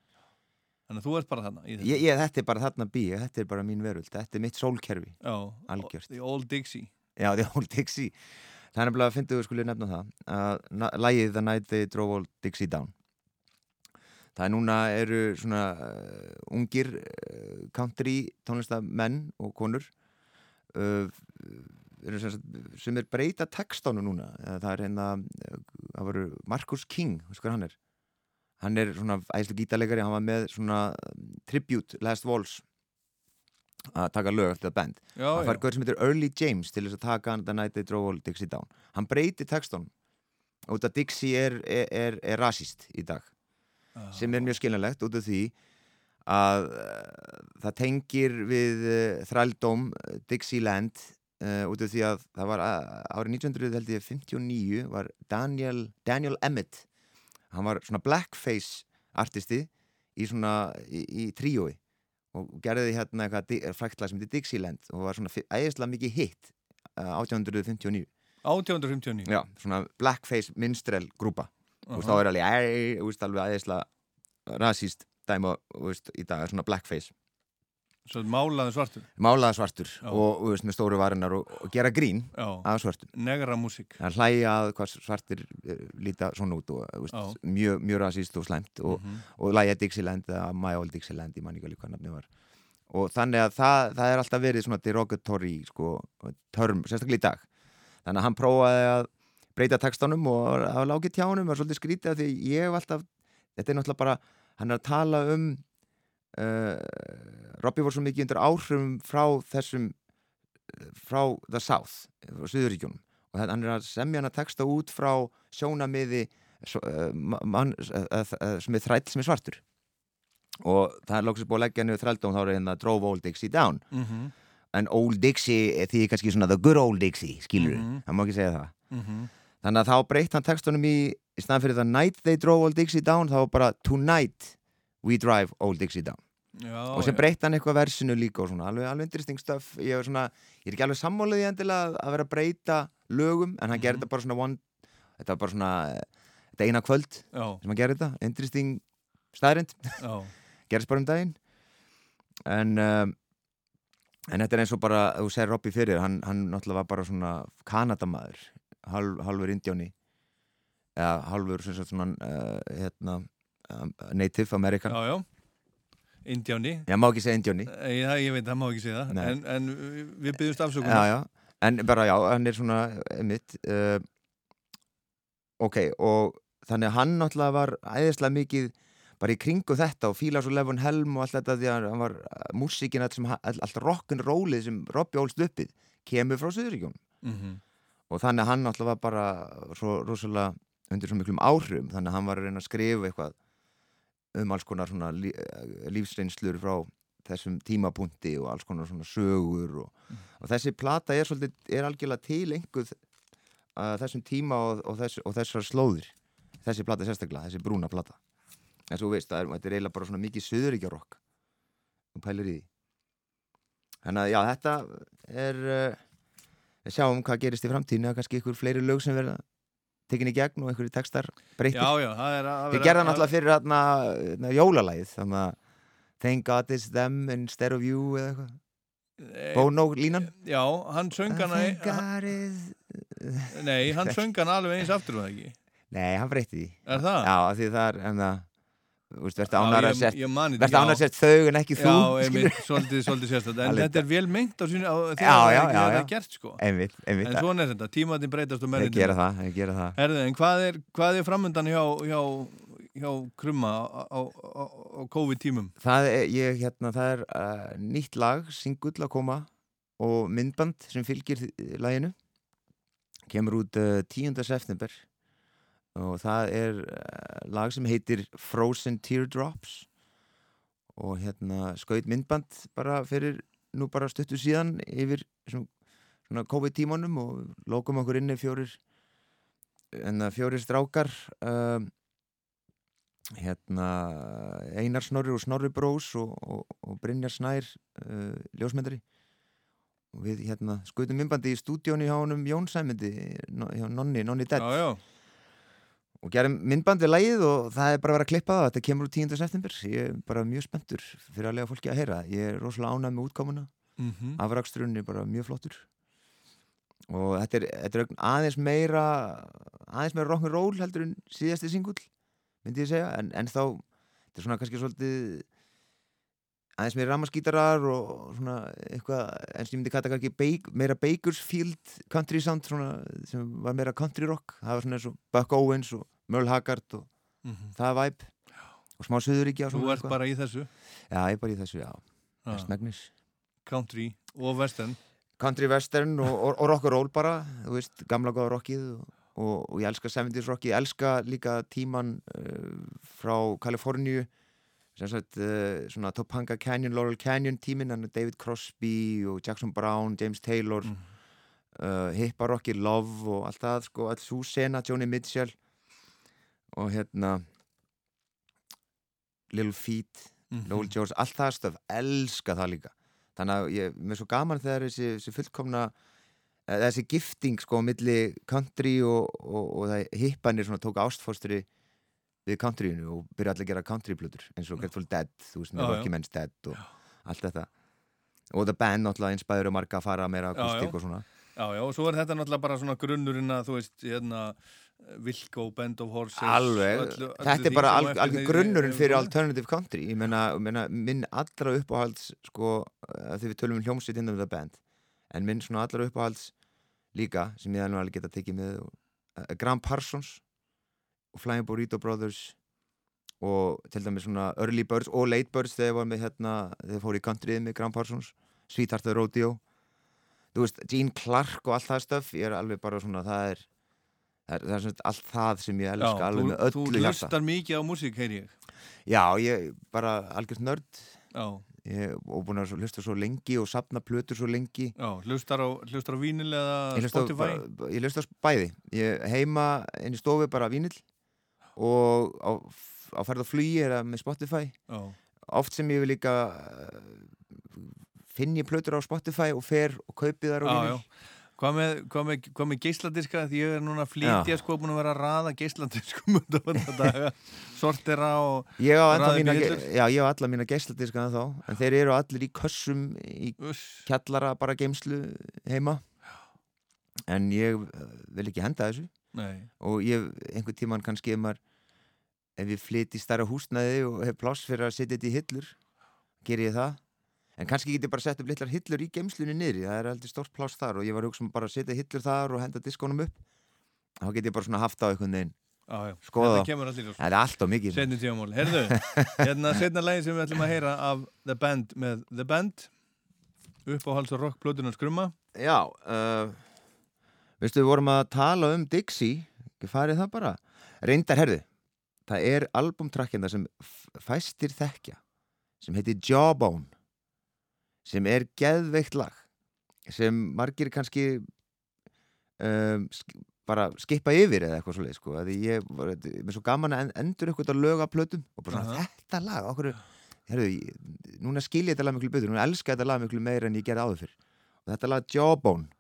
Þannig að þú ert bara þarna í þetta? Ég, ég, þetta er bara þarna bí, þetta er bara mín veröld, þetta er mitt sólkerfi, algjörst. The Old Dixie. Já, The Old Dixie. Þannig að finnstu við skulir nefna það, að lægið The Night They Drove Old Dixie Down. Það er núna eru svona uh, ungir uh, country tónlistamenn og konur uh, sem er breyta textánu núna. Það er hérna, uh, það voru Marcus King, þú veist hvað hann er? hann er svona æslu gítarleikari hann var með svona um, tribute last walls að taka lög eftir það band. Já, hann fær gaur sem heitir Early James til þess að taka hann The Night They Drove All Dixie Down hann breyti textun út af Dixie er, er, er, er rasist í dag ah. sem er ah. mjög skiljanlegt út af því að uh, það tengir við uh, þrældóm uh, Dixieland uh, út af því að það var uh, árið 1959 var Daniel, Daniel Emmett hann var svona blackface artisti í svona í, í tríói og gerði hérna eitthvað fræktlag sem heitir Dixieland og var svona æðislega mikið hitt uh, 1859 1859 Já, svona blackface minstrel grúpa. Þú veist, Aha. þá er alveg, æ, þú veist, alveg aðeinslega rasíst dæma, í dag svona blackface Málaði svartur Málaða svartur Já. og, þú veist, með stóru varinnar og, og gera grín Já. af svartum Negra músík Það hlæja að hvað svartir eh, líta svona út og, þú veist, mjög, mjög rasíst og slæmt og, Mhm. og læja Dixieland eða My Old Dixieland, ég man ekki alveg hvað nafni var og þannig að það, það er alltaf verið svona derogatory, sko, törm, sérstaklega í dag þannig að hann prófaði að breyta textanum og að lági tjá honum var svolítið skrítið af því ég hef alltaf þetta er náttúrulega bara, hann er að tala um uh, Robby voru svo mikið undir áhrifum frá þessum uh, frá The South frá Suðuríkjunum og hann er að semja hann að texta út frá sjónamiði uh, mann, sem er þræll sem er svartur og það er lóksins búið að leggja niður þrældóm þá er hérna Drove Old Dixie Down Mhm. en Old Dixie er því kannski svona The Good Old Dixie, skilur Mhm. það má ekki segja það Mhm. þannig að þá breytt hann textunum í í staðan fyrir The Night They Drove Old Dixie Down þá var bara Tonight We Drive Old Dixie Down Já, og sem breytt hann eitthvað versinu líka og svona, alveg, alveg interesting stuff. Ég er, svona, ég er ekki alveg sammálið í endilega að- vera að breyta lögum en hann gerði þetta bara svona one, þetta var bara svona þetta eina kvöld Já. sem hann gerði þetta interesting staðrind gerðist bara um daginn. En um, en þetta er eins og bara, þú segir Robby fyrir hann, hann náttúrulega var bara svona Kanadamaður, halv, halvur indjóni eða halvur sem sagt svona uh, hérna, um, native American. Já, já Indjáni. Ég má ekki segja indjóni Ég, það- ég veit, það má ekki segja það. En, en við byggjumst afsökunar. Já, já. en bara já, hann er svona mitt uh, ok, og þannig að hann náttúrulega var æðislega mikið bara í kringu þetta og fíla svo Levon Helm og allt þetta því að hann var allt, sem, all, allt rock'n'rollið sem Robby ólst uppið kemur frá Suðuríkjum Mhm. og þannig að hann náttúrulega var bara svo rosalega undir svo miklum áhrifum. Þannig að hann var að reyna að skrifa eitthvað um alls konar svona lí, lífsreynslur frá þessum tímapunkti og alls konar svona sögur og, og þessi plata er svolítið, er algjörlega til einhver uh, þessum tíma og, og, þess, og þessar slóðir. Þessi plata sérstaklega, þessi brúna plata. En svo veist, er, þetta er eiginlega bara svona mikið söðuríkjarokk og pælir í því. Þannig að já, þetta er uh, við sjáum hvað gerist í framtíðinu að kannski ykkur fleiri lög sem verða tekin í gegn og einhverju textar breyttir. Það er vera- gerða náttúrulega fyrir hérna, hérna jólalæð þannig að Thank God it's them instead of you eða eitthvað. Bono línan? Já, hann söng hana Thank God is Nei, hann söng hana alveg eins aftur var það ekki? Nei, hann breytti því. Er það? Já, því það er en það Þú veist, verður ánægður að sett þau en ekki þú Já, einmitt, svolítið, svolítið sérstætt En þetta er vel mengt á á, þegar það er er gert sko. Einmitt, einmitt. En svona er þetta, tímaðin breytast og Herði, en hvað er, hvað er framöndan hjá, hjá, hjá krumma á, á, á, á COVID-tímum? Það er, ég, hérna, það er uh, nýtt lag, singull að koma og myndband sem fylgir laginu. Kemur út uh, 10. september og það er uh, lag sem heitir Frozen Teardrops. Og hérna skaut myndband bara fyrir nú bara stuttu síðan yfir svona, svona COVID-tímanum og lókum okkur inni fjórir en fjórir strákar um, hérna Einar Snorri og Snorri Brós og, og, og Brynjar Snær uh, ljósmyndari. Og við hérna skutum myndbandi í stúdíónu hjá honum Jón Sæmyndi hjá Nonni, Nonni Dead Já, já. Og gerum myndband við lagið og það er bara að vera að klippa það. Þetta kemur úr 10. september. Ég er bara mjög spenntur fyrir að lega fólki að heyra. Ég er rosalega ánægð með útkomuna Mhm. afraksturinn er bara mjög flottur. Og þetta er, þetta er aðeins meira aðeins meira rock'n'roll heldur en síðasti singull myndi ég segja, en, en þá þetta er svona kannski svolítið aðeins meira ramaskítarar og svona eitthvað, eins og ég myndi kalla kannski Bake, meira Bakersfield country sound svona, sem var meira country rock. Það var svona eins og Buck Owens og Merle Haggard og Mhm. það væp og smá söðuríkja Þú ert bara í þessu? Já, ég er bara í þessu, já. Mestmegnis Country og western. Country western og, og, og rock and roll bara þú veist, gamla góða rockið og, og, og ég elska 70s rock, ég elska líka tíman uh, frá Kaliforníu sem sagt uh, svona Topanga Canyon, Laurel Canyon tímin hann er David Crosby og Jackson Brown James Taylor mm. uh, hipparocki, Love og allt það sko, alls sú sena, Joni Mitchell og hérna Little Feat Mhm. Noel George, allt það stöf, elska það líka þannig að ég, mér er svo gaman þegar þessi, þessi fullkomna eh, þessi gifting sko á milli country og, og, og það hippanir svona tók ástfóstri við countryinu og byrja allir að gera countryplötur eins og Grateful Dead, þú veist. Rocky Men's Dead og allt þetta. Og The Band náttúrulega inspæður marga að fara meira akustík og svona. Já, já, og svo er þetta náttúrulega bara svona grunnurinn að þú veist, hérna Vilko, Band of Horses Alveg, öllu- öllu þetta er bara á alg, grunnurinn fyrir alternative country. Ég meina minn allra uppáhalds sko, að því við tölum um hljómsveit innan the band, en minn svona allra uppáhalds líka, sem ég alveg alveg geta tekið með uh, Graham Parsons og Flying Burrito Brothers og til dæmis svona Early Birds og Late Birds þegar var með hérna, þegar fór í countryið með Graham Parsons the Rodeo. Þú veist, Gene Clark og allt það stöf ég er alveg bara svona, það er það er, það er svona allt það sem ég elska Já, alveg þú, með öllu þú hjarta. hlustar mikið á músík, heyri ég. Já, ég bara algjörst nörd. Já. ég, og búin að hlusta svo lengi og sapna plötur svo lengi. Já, hlustar á, á vínil eða Spotify? ég hlusta bæði. Ég heima inn í stofu bara vínill og á, á ferð og flugi er það með Spotify. Já. oft sem ég vil líka uh, finn ég plötur á Spotify og fer og kaupi þar vínill já. Hvað með, hvað með, hvað með geisladiska? Því ég er núna að flytja sko búin að vera að raða daga, sortera og Ég á, alla mína, mína geisladiskana þá en þeir eru allir í kössum í kjallara bara geimslu heima. En ég uh, vil ekki henda þessu Nei. og ég einhvern tíman kannski ef maður ef ég flyt í stærra húsnæði og hef pláss fyrir að setja þetta í hillur ger ég það en kannski get ég bara sett upp litlar hillur í geimslunni niðri það er aldrei stórt pláss þar og ég var að hugsa um bara að setja hillur þar og henda diskonum upp þá get ég bara svona haft á einhvern veginn já. skoða ljós. það er allt á mikið Seinni tímamál. Herðu, hérna setna lagi sem við ætlum að heyra af The Band með The Band uppáhalds og rock plötunar skrumma Já, uh, veistu við vorum að tala um Dixie, ekki farið það bara? Reyndar herðu, það er albumtrakkjanda sem fæstir þekkja sem heitir Jawbone sem er geðveikt lag sem margir kannski um, sk bara skipa yfir eða eitthvað svoleið sko, að ég var er svo gaman að en- endur eitthvað að löga plötum og bara svona Aha. þetta lag okkur, herðu, núna skil ég þetta lag miklu betur, núna elska ég þetta lag miklu meira en ég gerði áður fyrr. Og þetta lag Jawbone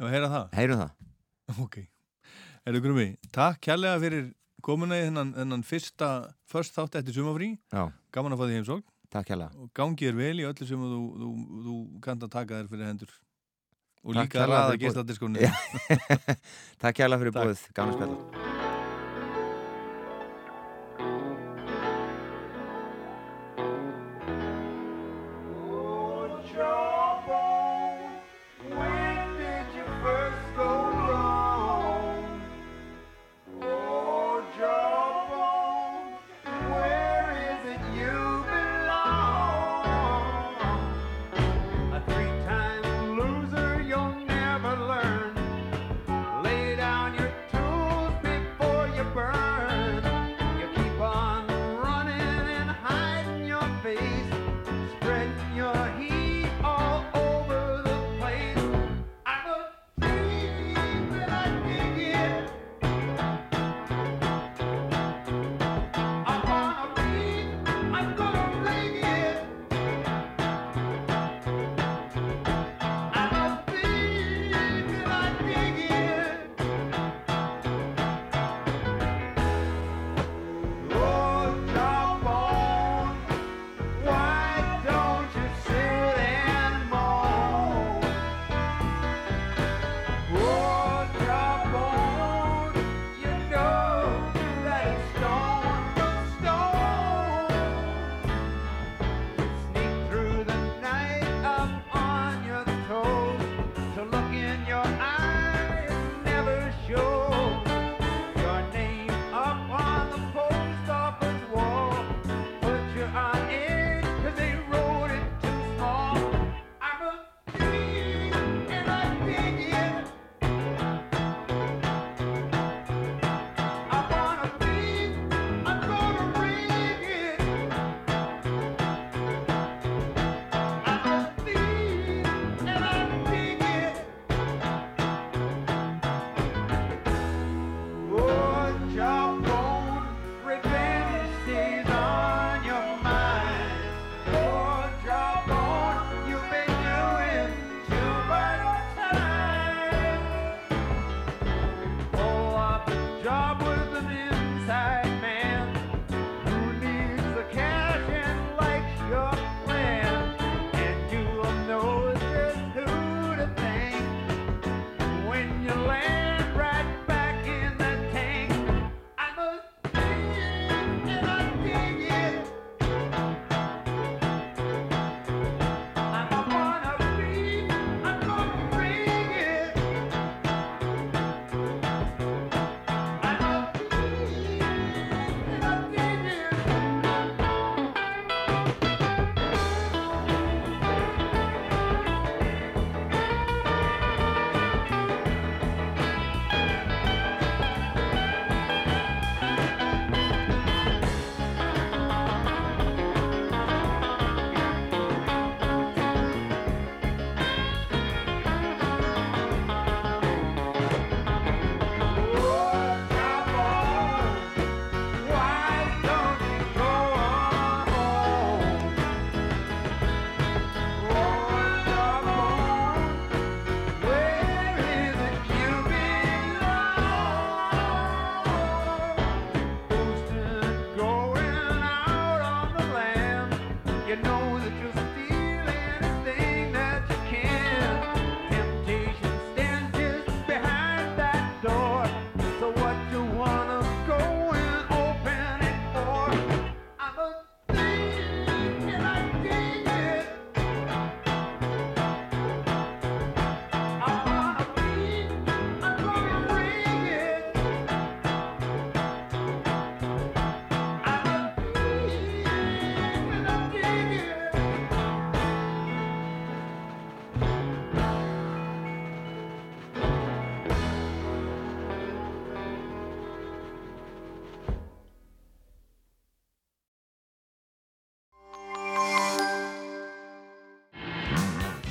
Já, heyra það? Heyrum það Ok. Herðu Grumi, takk kærlega fyrir komuna í þennan, þennan fyrsta först þátt eftir sumafrí. Já. Gaman að fá því heimsókn. Takk kærlega. Og gangi þér vel í öllu sem þú, þú, þú kannt að taka þér fyrir hendur. Og Takk líka að raða fyrir boðið. geisladiskunni. Já. Takk kærlega fyrir bóðið, gaman að spjalla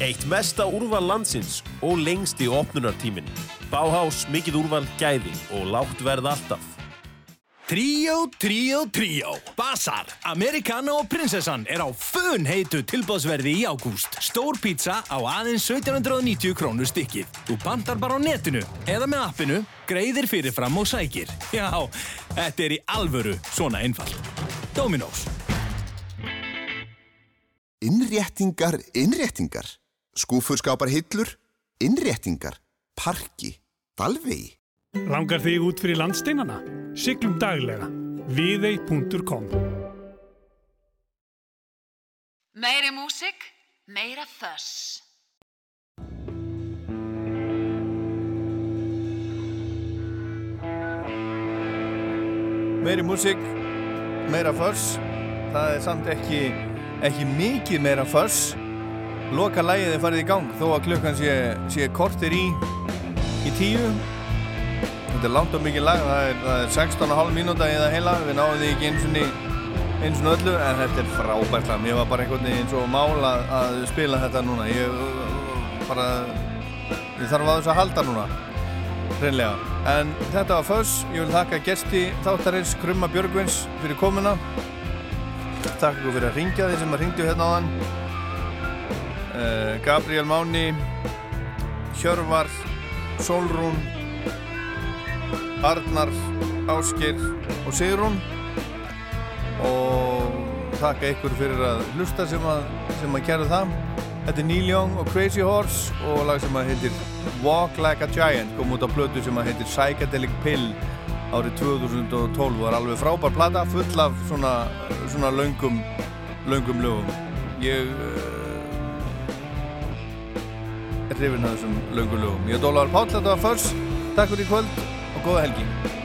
Eitt mesta úrval landsins og lengsti opnunartímin. Báhás, mikið úrval, gæði og lágt verð alltaf. Tríó, tríó, tríó. Basar, Americano og prinsessan er á fun heitu tilbóðsverði í ágúst. Stór pizza á aðeins 1790 krónur stykkið. Þú pantar bara á netinu eða með appinu, greiðir fyrirfram og sækir. Já, þetta er í alvöru svona einfalt. Dominos. Innréttingar, innréttingar. Skúfurskapar hillur, innréttingar. Parki, dalvegi. Langar þig út fyrir landsteinana? Siglum daglega. Viðei.com Meiri músik, meira þöss. Meiri músík, meira föss. Það er samt ekki, ekki mikið meira föss. Loka lægið er farið í gang þó að klukkan sé, sé kortir í, í tíu. Þetta er langt og mikið lag, það er, það er 16,5 mínúta eða heila. Við náðum því ekki eins og eins og öllu en þetta er frábært lag. Mér var bara einhvern veginn svo mál að, að spila þetta núna. Ég bara, ég þarf að þess að halda núna. Hreinlega. En þetta var Föss, ég vil þakka gesti þáttarins Krumma Björgvins fyrir komuna. Takk ykkur fyrir að ringja þeir sem að ringdu hérna á þann. Uh, Gabriel Máni, Hjörvar, Solrún, Arnar, Áskir og Sigrún. Og þakka ykkur fyrir að hlusta sem að, sem að kæra það. Þetta er Neil Young og Crazy Horse og lag sem að heitir Walk Like a Giant kom út á plötu sem að heitir Psychedelic Pill árið 2012 og var alveg frábær plata full af svona, svona laungum laungum lögum ég er hrifin að þessum laungum lögum. Ég er Dólar Páll, þetta var Förs takk fyrir í kvöld og góða helgi